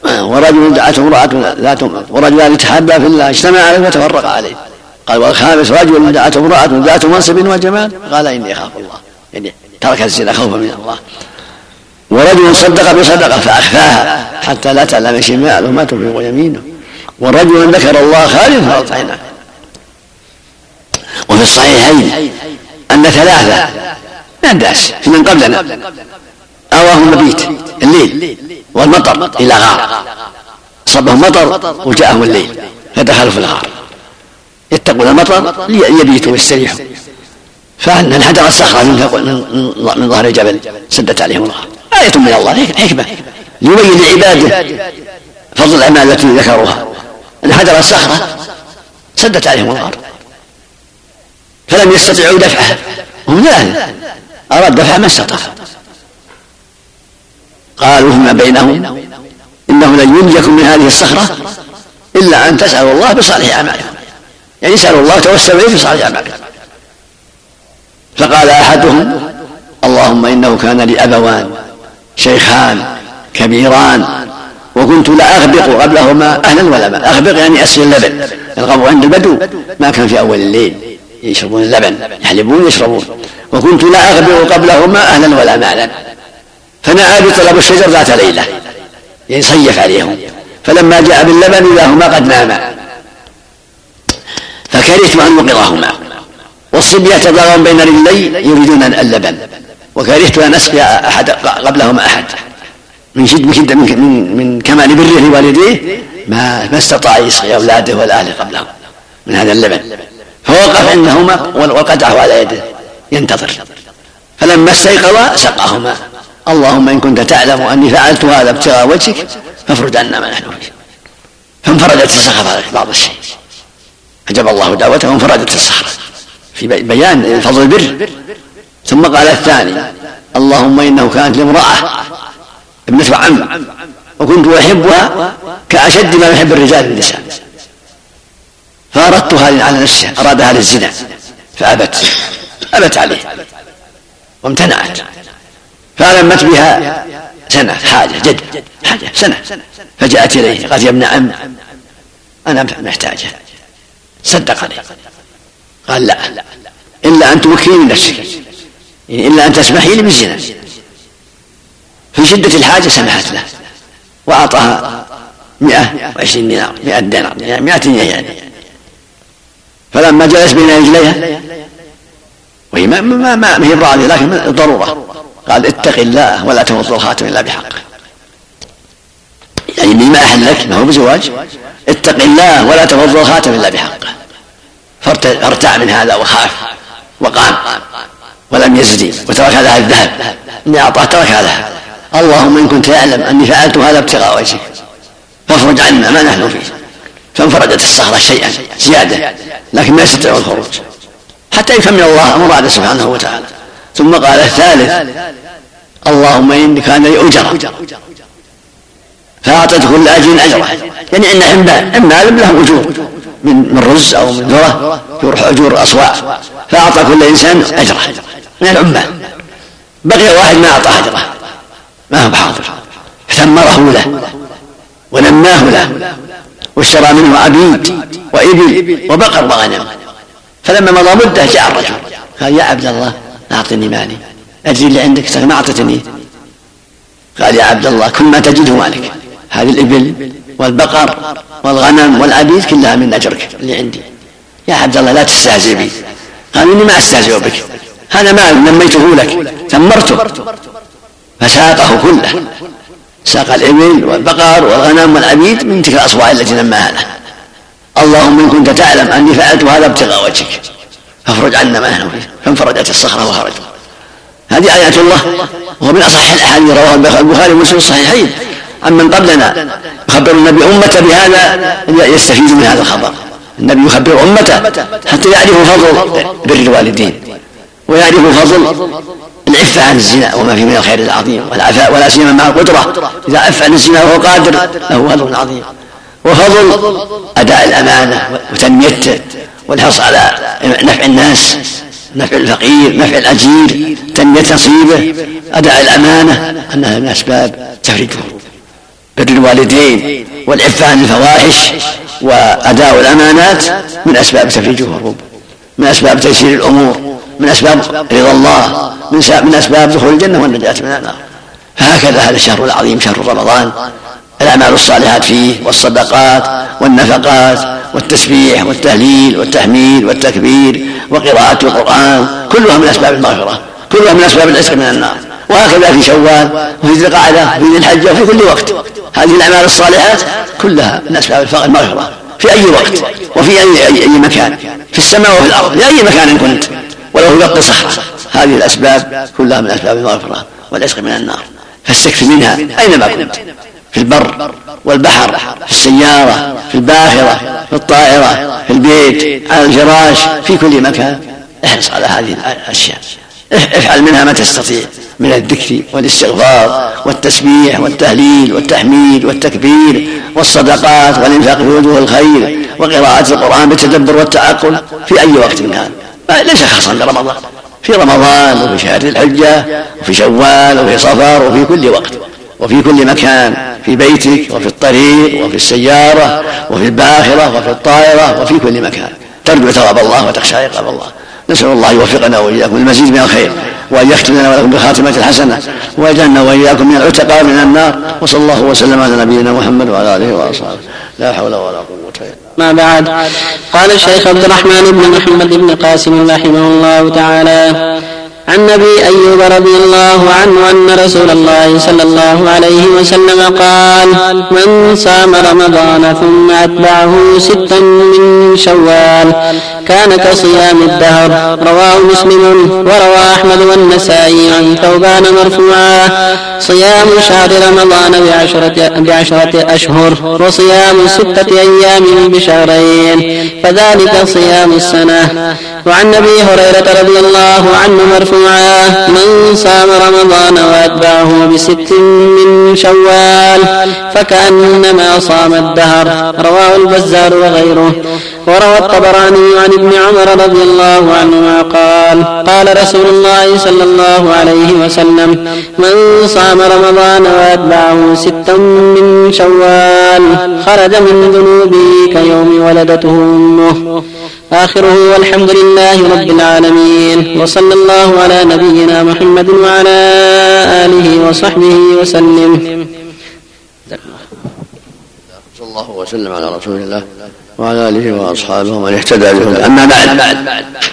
(coughs) ورجل دعته امرأة ذات ورجلان تحابا في الله اجتمع عليه وتفرق عليه. قال والخامس رجل دعته امرأة ذات منصب وجمال؟ قال إني أخاف الله يعني ترك الزنا خوفا من الله. ورجل صدق بصدقة فأخفاها حتى لا تعلم شماله ما تنفق يمينه. ورجل ذكر الله خالد عينه وفي الصحيحين أن ثلاثة من الناس من قبلنا أواهم المبيت الليل والمطر إلى غار. صبهم مطر وجاءهم الليل. فدخلوا في الغار. يتقون المطر ليبيتوا ويستريحوا. فأن انحدرت صخرة من ظهر الجبل سدت عليهم الغار. آية من الله حكمة. ليبين لعباده فضل الأعمال التي ذكروها. انحدرت صخرة سدت عليهم الغار. فلم يستطيعوا دفعها. هم ثلاثة أراد دفع ما استطاع. قالوا فيما بينهم إنه لن ينجكم من هذه الصخرة إلا أن تسألوا الله بصالح أعمالكم. يعني اسألوا الله توسلوا إليه بصالح أعمالكم. فقال أحدهم اللهم إنه كان لي أبوان شيخان كبيران وكنت لا أغبق قبلهما أهلا ولا ماء أغبق يعني أسفل اللبن. الغبو عند البدو. ما كان في أول الليل. يشربون اللبن يحلبون يشربون. وكنت لا أغبر قبلهما أهلا ولا مالا. فنأى بطلب الشجر ذات ليلة. يعني صيف عليهم. فلما جاء باللبن إذا هما قد ناما. فكرهت أن نوقظهما والصبية تضاغون بين رجلي يريدون اللبن. وكرهت أن أسقي أحد قبلهما أحد. من شد من, شد من, من كمال بره لوالديه ما ما استطاع يسقي أولاده ولا أهله قبله من هذا اللبن. فوقف عندهما وقدعه على يده. ينتظر. فلما استيقظا سقاهما. اللهم إن كنت تعلم أني فعلت هذا ابتغاء وجهك فافرج عنا ما نحن فيه. فانفرجت الصخرة بعض الشيء. أجاب الله دعوته وانفرجت الصخرة. في بيان فضل البر. ثم قال الثاني اللهم إنه كانت لامرأة ابنة عم وكنت أحبها كأشد ما يحب الرجال النساء. فأردتها على نفسها أرادها للزنا فأبت. أبت عليه وامتنعت. فألمت بها سنة حاجة جد حاجة سنة. فجاءت إليه قالت يا ابن عم أنا محتاجة. صدق عليه. قال لا إلا أن من نفسك إلا أن تسمحي لي بالزنا. في شدة الحاجة سمحت له. وأعطاها مئة وعشرين دينار مئة دينار يعني مئة يعني. فلما جلس بين رجليها وهي ما ما ما هي لكن الضرورة قال اتق الله ولا تغض الخاتم إلا بحق. يعني بما أحل لك ما هو بزواج. اتق الله ولا تغض الخاتم إلا بحق. فارتع من هذا وخاف وقام ولم يزدي وترك هذا الذهب. إني أعطاه ترك هذا. اللهم إن كنت تعلم أني فعلت هذا ابتغاء وجهك فافرج عنا ما نحن فيه. فانفرجت الصخرة شيئا زيادة لكن ما يستطيع الخروج. حتى يكمل الله مراده سبحانه وتعالى. ثم قال الثالث اللهم إني كان لي أجرة فأعطيت كل أجر أجره. يعني عندنا عمال لهم أجور من من رز أو من ذرة يروح أجور أصواع فأعطى كل إنسان أجره. من العمال. بقي واحد ما أعطى أجره. ما هو بحاضر. ثمره له ونماه له واشترى منه عبيد وإبل وبقر وغنم. فلما مضى مدة جاء الرجل قال يا عبد الله أعطني مالي. أجري اللي عندك ما أعطتني. قال يا عبد الله كل ما تجده مالك. هذه الإبل والبقر والغنم والعبيد كلها من أجرك اللي عندي. يا عبد الله لا تستهزئ بي. قال إني ما أستهزئ بك. هذا مال نميته لك. ثمرته. فساقه كله. ساق الإبل والبقر والغنم والعبيد من تلك الأصواع التي نماها له. اللهم إن كنت تعلم أني فعلت هذا ابتغاء وجهك. فافرج عنا ما نحن فيه فانفرجت الصخرة وخرج هذه آيات الله وهو من أصح الأحاديث رواه البخاري ومسلم الصحيحين. عمن قبلنا يخبر النبي أمته بهذا يستفيد من هذا الخبر. النبي يخبر أمته حتى يعرفوا فضل بر الوالدين ويعرفوا فضل العفة عن الزنا وما فيه من الخير العظيم والعفاء ولا سيما مع القدرة. إذا عف عن الزنا وهو قادر له فضل عظيم. وفضل أداء الأمانة وتنميته والحرص على نفع الناس نفع الفقير نفع الأجير تنمية نصيبه أداء الأمانة أنها من أسباب تفريج بر الوالدين والعفة عن الفواحش وأداء الأمانات من أسباب تفريج الهروب من أسباب تيسير الأمور من أسباب رضا الله من, من أسباب دخول الجنة والنجاة من النار. فهكذا هذا الشهر العظيم شهر رمضان. الأعمال الصالحات فيه والصدقات والنفقات والتسبيح والتهليل والتحميد والتكبير وقراءة القرآن كلها من أسباب المغفرة كلها من أسباب العتق من النار. وهكذا في شوال وفي ذي القعدة وفي ذي الحجة وفي كل وقت. هذه الأعمال الصالحات كلها من أسباب المغفرة. في أي وقت وفي أي, أي, أي مكان. في السماء وفي الأرض في أي مكان كنت. ولو في بطن صحراء. هذه الأسباب كلها من أسباب المغفرة والعتق من النار. فاستكفي منها أينما كنت. في البر والبحر في السيارة في الباخرة في الطائرة في البيت على الفراش في كل مكان. احرص على هذه الأشياء. افعل منها ما تستطيع من الذكر والاستغفار والتسبيح والتهليل والتحميد والتكبير والصدقات والإنفاق في وجوه الخير وقراءة القرآن بالتدبر والتعقل في أي وقت كان ليس خاصا برمضان. في رمضان وفي شهر الحجة وفي شوال وفي صفر وفي كل وقت. وفي كل مكان في بيتك وفي الطريق وفي السيارة وفي الباخرة وفي الطائرة وفي كل مكان. ترجو ثواب الله وتخشى عقاب الله. نسأل الله يوفقنا وإياكم المزيد من الخير وأن يختم لنا ولكم بالخاتمة الحسنة ويجعلنا وإياكم من العتقاء من النار وصلى الله وسلم على نبينا محمد وعلى آله وأصحابه. لا حول ولا قوة إلا ما بعد قال الشيخ عبد الرحمن بن محمد بن قاسم رحمه الله تعالى عن أبي أيوب رضي الله عنه أن رسول الله صلى الله عليه وسلم قال من صام رمضان ثم أتبعه ستا من شوال كان كصيام الدهر. رواه مسلم وروى أحمد والنسائي عن ثوبان مرفوعا. صيام شهر رمضان بعشرة, بعشرة أشهر وصيام ستة أيام بشهرين فذلك صيام السنة. وعن أبي هريرة رضي الله عنه مرفوعا من صام رمضان وأتبعه بست من شوال فكأنما صام الدهر. رواه البزار وغيره. وروى الطبراني عن ابن عمر رضي الله عنهما قال قال رسول الله صلى الله عليه وسلم من صام رمضان وأتبعه ستا من شوال خرج من ذنوبه كيوم ولدته أمه. آخره والحمد لله رب العالمين وصلى الله على نبينا محمد وعلى آله وصحبه وسلم. صلى الله وسلم على رسول الله. وعلى آله وأصحابه ومن اهتدى بهم أما بعد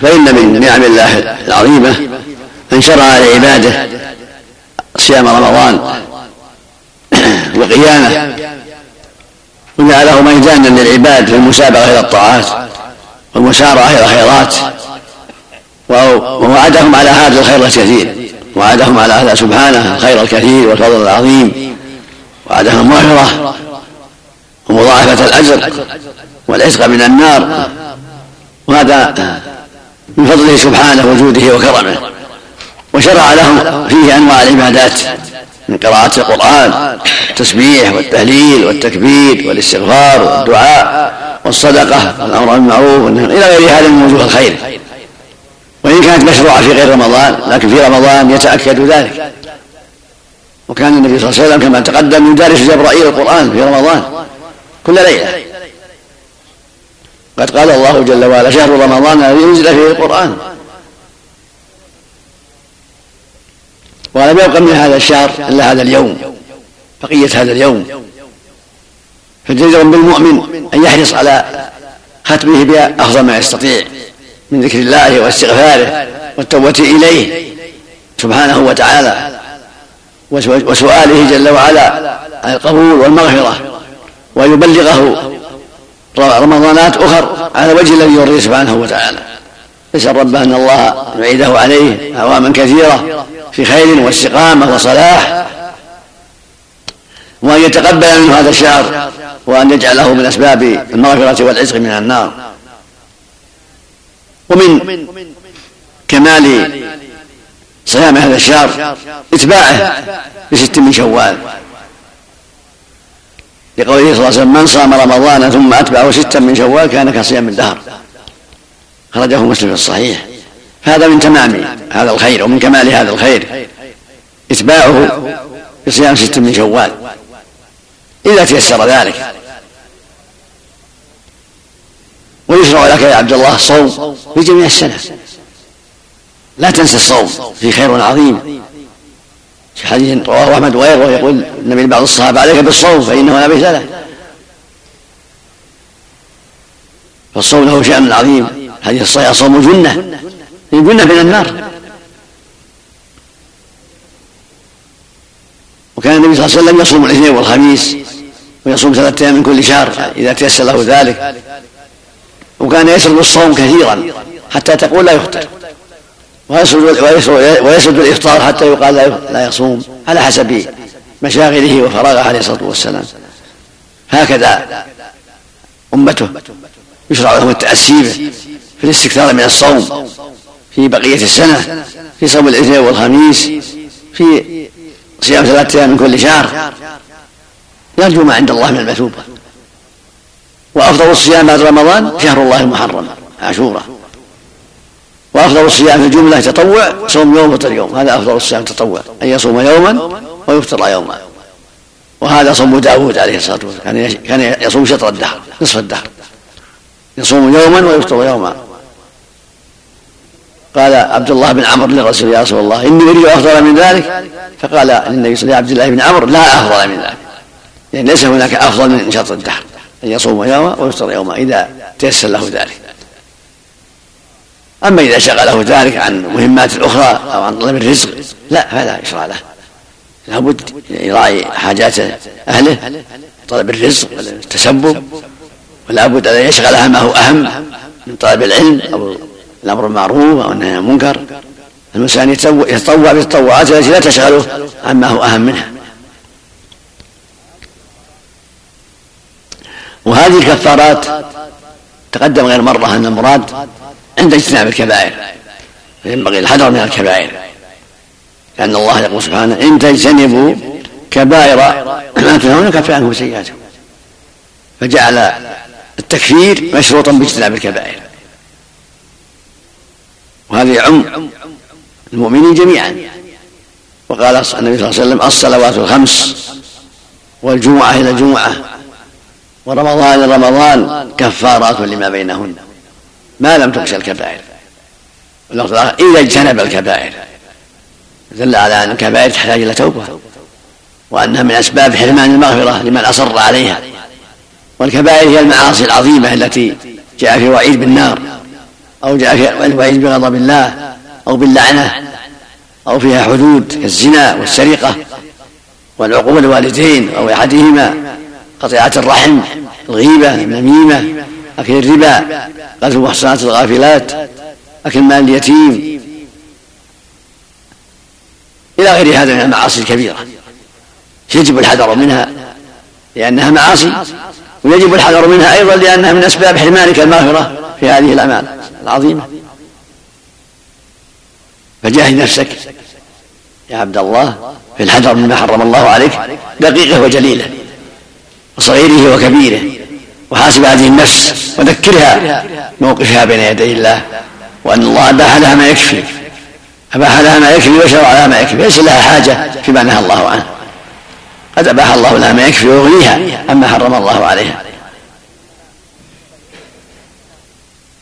فإن من نعم الله العظيمة ان شرع لعباده صيام رمضان (clears throat) وقيامه وجعله ميدانا للعباد في المسابقة إلى الطاعات والمسارعة إلى الخيرات ووعدهم على هذا الخير الكثير. وعدهم على هذا سبحانه الخير الكثير والفضل العظيم. وعدهم المغفرة ومضاعفة الأجر. والعتق من النار. وهذا من فضله سبحانه وجوده وكرمه. وشرع لهم فيه أنواع العبادات من قراءة القرآن التسبيح والتهليل والتكبير والاستغفار والدعاء والصدقة والأمر بالمعروف والنهي إلى غير هذا من وجوه الخير. وإن كانت مشروعة في غير رمضان لكن في رمضان يتأكد ذلك. وكان النبي صلى الله عليه وسلم كما تقدم يدارس جبرائيل القرآن في رمضان كل ليلة. قد قال الله جل وعلا شهر رمضان الذي أنزل فيه القرآن. ولم يبق من هذا الشهر إلا هذا اليوم بقية هذا اليوم. فجدير بالمؤمن أن يحرص على ختمه بأفضل ما يستطيع من ذكر الله واستغفاره والتوبة إليه سبحانه وتعالى وسؤاله جل وعلا عن القبول والمغفرة ويبلغه رمضانات أخر على وجه الذي يرضيه سبحانه وتعالى. يسأل ربه أن الله يعيده عليه أعواما كثيرة في خير واستقامة وصلاح وأن يتقبل منه هذا الشهر وأن يجعله من أسباب المغفرة والعزق من النار. ومن كمال صيام هذا الشهر إتباعه بست من شوال. لقوله صلى الله عليه وسلم من صام رمضان ثم أتبعه ستا من شوال كان كصيام الدهر خرجه مسلم في الصحيح. فهذا من تمام هذا الخير ومن كمال هذا الخير. إتباعه بصيام ست من شوال. إذا تيسر ذلك. ويشرع لك يا عبد الله الصوم في جميع السنة. لا تنسى الصوم في خير عظيم. في حديث رواه أحمد وغيره يقول النبي لبعض الصحابة عليك بالصوم فإنه لا بئس له. فالصوم له شأن عظيم حديث الصحيح الصوم جنة جنة من النار. وكان النبي صلى الله عليه وسلم يصوم الاثنين والخميس ويصوم ثلاثة أيام من كل شهر إذا تيسر له ذلك. وكان يسرد الصوم كثيرا حتى تقول لا يفطر. ويسرد ويسرد الإفطار حتى يقال لا يصوم على حسب مشاغله وفراغه عليه الصلاة والسلام. هكذا أمته يشرع لهم التاسي به في الاستكثار من الصوم في بقية السنة في صوم الاثنين والخميس في صيام ثلاثة أيام من كل شهر. يرجو ما عند الله من المثوبة. وأفضل الصيام بعد رمضان شهر الله المحرم عاشوراء. وأفضل الصيام في الجملة تطوع صوم يوم وفطر يوم. هذا أفضل الصيام تطوع أن يصوم يوما ويفطر يوما. وهذا صوم داود عليه الصلاة والسلام. كان يصوم شطر الدهر نصف الدهر. يصوم يوما ويفطر يوما. قال عبد الله بن عمرو للرسول يا رسول الله إني أريد أفضل من ذلك. فقال للنبي صلى الله عليه عبد الله بن عمرو لا أفضل من ذلك. يعني ليس هناك أفضل من شطر الدهر أن يصوم يوما ويفطر يوما إذا تيسر له ذلك. أما إذا شغله ذلك عن مهمات أخرى أو عن طلب الرزق لا فلا يشرع له. لابد يراعي حاجات أهله طلب الرزق والتسبب ولا بد أن يشغلها ما هو أهم من طلب العلم أو الأمر بالمعروف أو النهي عن المنكر. المسلم يتطوع بالتطوعات التي لا تشغله عما هو أهم منها. وهذه الكفارات تقدم غير مرة أن المراد عند اجتناب الكبائر. فينبغي الحذر من الكبائر. لأن الله يقول سبحانه إن تجتنبوا كبائر ما تنهون كفر عنه سيئاتكم فجعل التكفير مشروطا باجتناب الكبائر. وهذا يعم المؤمنين جميعا. وقال النبي صلى الله عليه وسلم الصلوات الخمس والجمعة إلى الجمعة ورمضان إلى رمضان كفارات لما بينهن. ما لم تغش الكبائر. واللفظ الآخر إذا اجتنب الكبائر. دل على أن الكبائر تحتاج إلى توبة وأنها من أسباب حرمان المغفرة لمن أصر عليها. والكبائر هي المعاصي العظيمة التي جاء في وعيد بالنار أو جاء في الوعيد بغضب الله أو باللعنة أو فيها حدود كالزنا والسرقة والعقوبة الوالدين أو أحدهما قطيعة الرحم الغيبة النميمة أكل الربا قتل المحصنات الغافلات أكل مال اليتيم. إلى غير هذا من المعاصي الكبيرة. يجب الحذر منها لأنها معاصي ويجب الحذر منها أيضا لأنها من أسباب حرمانك المغفرة في هذه الأعمال العظيمة. فجاهد نفسك يا عبد الله في الحذر مما حرم الله عليك دقيقة وجليلة وصغيره وكبيره. وحاسب هذه النفس وذكرها موقفها بين يدي الله وأن الله أباح لها ما يكفي أباح لها ما يكفي وشرع لها ما يكفي ليس لها حاجة فيما نهى الله عنه. قد أباح الله لها ما يكفي ويغنيها عما حرم الله عليها.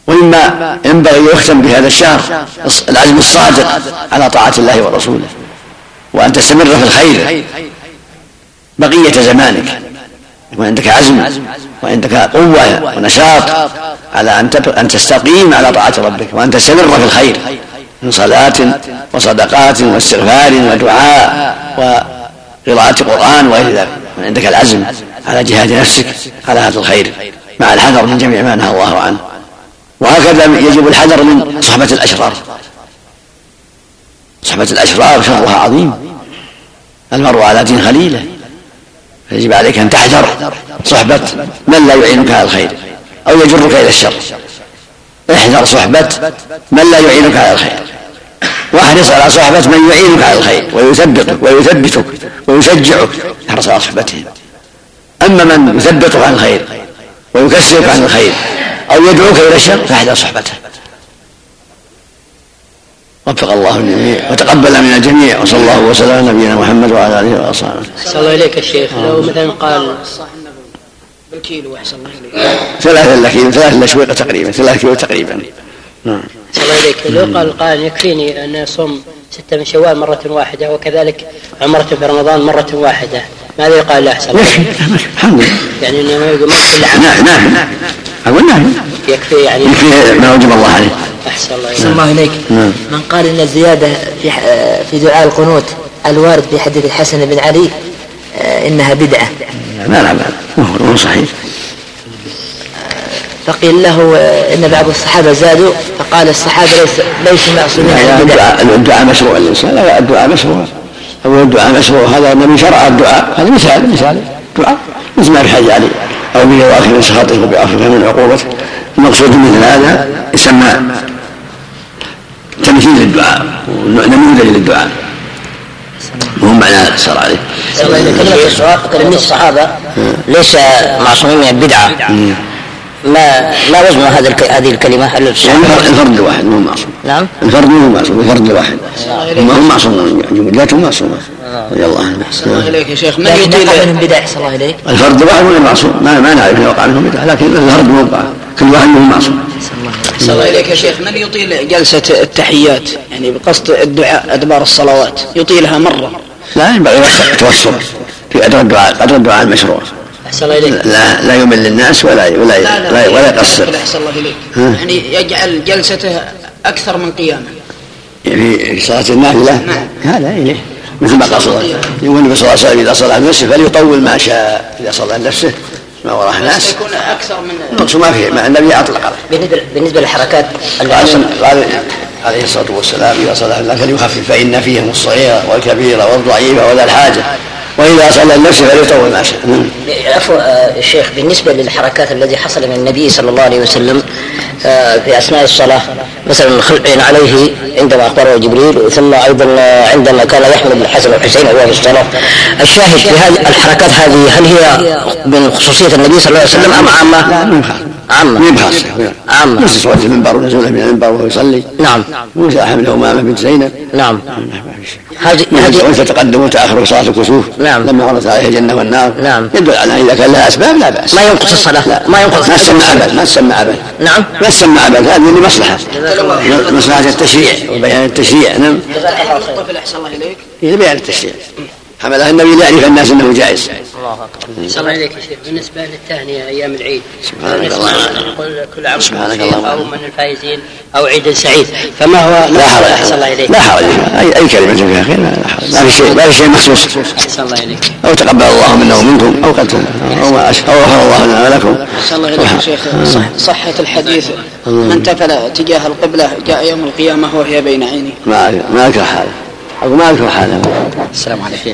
ومما ينبغي يختم بهذا الشهر العزم الصادق على طاعة الله ورسوله وأن تستمر في الخير. بقية زمانك. يكون عندك عزم وعندك قوة ونشاط على أن أن تستقيم على طاعة ربك وأن تستمر في الخير من صلاة وصدقات واستغفار ودعاء وقراءة قرآن وغير ذلك. عندك العزم على جهاد نفسك على هذا الخير مع الحذر من جميع ما نهى الله عنه. وهكذا يجب الحذر من صحبة الأشرار. صحبة الأشرار شرها عظيم. المرء على دين خليله. فيجب عليك أن تحذر صحبة من لا يعينك على الخير أو يجرك إلى الشر. احذر صحبة من لا يعينك على الخير. واحرص على صحبة من يعينك على الخير ويثبتك ويثبتك ويشجعك. احرص على صحبتهم أما من يثبتك عن الخير ويكسرك عن الخير أو يدعوك إلى الشر فاحذر صحبته. وفق الله الجميع وتقبل من الجميع وصلى الله وسلم على نبينا محمد وعلى آله وأصحابه. صلى الله إليك الشيخ لو مثلا قال بالكيلو أحسن الله إليك. ثلاثة لكيلو ثلاثة لشويقة تقريبا ثلاثة كيلو تقريبا. نعم. صلى الله إليك لو قال قال يكفيني أن أصوم ستة من شوال مرة واحدة وكذلك عمرة في رمضان مرة واحدة ماذا يقال له أحسن الحمد لله. يعني إنه ما يقول كل عام. نعم نعم. أقول نعم. يكفي يعني يكفي ما وجب الله عليه. أحسن الله أحسن الله إليك نعم. من قال إن الزيادة في في دعاء القنوت الوارد في حديث الحسن بن علي آه، إنها بدعة. لا لا لا هو صحيح. فقيل له آه، إن بعض الصحابة زادوا فقال الصحابة ليس ليسوا معصومين يعني الدعاء مشروع الإنسان لا الدعاء مشروع. أو الدعاء مشروع. هذا النبي شرع الدعاء. هذا مثال مثال. دعاء. مثل ما في حديث علي. أو بواخر من سخطه وبعفوه من عقوبته المقصود مثل هذا يسمى تمثيل للدعاء نموذج للدعاء. وهو معنى صار عليه. كلمة السؤال كلمة الصحابة ليس معصومين من البدعة ما ما وزن هذا هذه الكلمة؟ يعني الفرد الواحد مو معصوم. نعم. الفرد مو معصوم الفرد الواحد. ما هم معصومون جملتهم معصومة رضي الله عنه الله اليك يا شيخ. من يقع منهم بدع أحسن الله إليك الفرد الواحد ولا معصوم. ما, ما نعرف إذا وقع منهم بدعه لكن الفرد مو كل واحد منهم معصوم. صلى الله عليك يا شيخ. من يطيل جلسة التحيات؟ يعني بقصد الدعاء أدبار الصلوات. يطيلها مرة. لا ينبغي التوسط في قدر الدعاء قدر الدعاء المشروع. أحسن الله إليك. لا لا يمل الناس ولا ولا ولا, ولا يقصر. أحسن الله إليك. يعني يجعل جلسته أكثر من قيامة. في في صلاة النافلة هذا إليه. مثل ما قال صلى الله عليه وسلم يقول النبي صلى الله عليه وسلم إذا صلى نفسه فليطول ما شاء إذا صلى نفسه ما وراه ناس. يكون أكثر من المقصود ما فيه ما النبي أطلق بالنسبة بالنسبة للحركات قال عليه الصلاة والسلام إذا صلى الله فليخفف فإن فيهم الصغير والكبير والضعيف وذا الحاجة. وإذا صلى النفس فليطول ما شاء. عفوا آه، الشيخ بالنسبة للحركات التي حصل من النبي صلى الله عليه وسلم آه، في أثناء الصلاة مثلا خلع عليه عندما أخبره جبريل ثم أيضا آه، عندما كان يحمل الحسن والحسين وهو في الصلاة الشاهد في هذه الحركات هذه هل هي من خصوصية النبي صلى الله عليه وسلم أم عامة؟ لا مو عامة. مو بخاصة عامة. مثل صلاة المنبر ونزوله من المنبر وهو يصلي. نعم. مثل حمل أمامة بنت زينب. نعم. شيء هذه هذه تقدم وتاخر صلاة الكسوف. نعم. لما عرضت عليها الجنة والنار نعم. يدل على إذا كان لها أسباب لا بأس. ما ينقص الصلاة لا. ما ينقص ما تسمى عبث ما تسمى عبث نعم. ما تسمى عبث هذه لمصلحه مصلحة. التشريع وبيان التشريع نعم. الطفل أحسن الله إليك. هي بيان التشريع. حملها النبي ليعرف الناس إنه جائز. صلى الله عليك يا شيخ. بالنسبة للتهنئة أيام العيد. سبحانك اللهم. نقول كل عام سبحانك اللهم. بخير أو من الفائزين أو عيد سعيد. فما هو لا حرج أحسن الله إليك. لا حرج اي أي كلمة فيها خير لا حرج ما في شيء ما في شيء مخصوص. أحسن الله إليك. أو تقبل الله منا ومنكم أو قد أو ما أو غفر الله لنا ولكم. أحسن الله إليك يا شيخ. صح صحة الحديث. من تفل تجاه القبلة جاء يوم القيامة وهي بين عينيه. ما ما اكره حاله أقول ما اكره حاله السلام عليكم.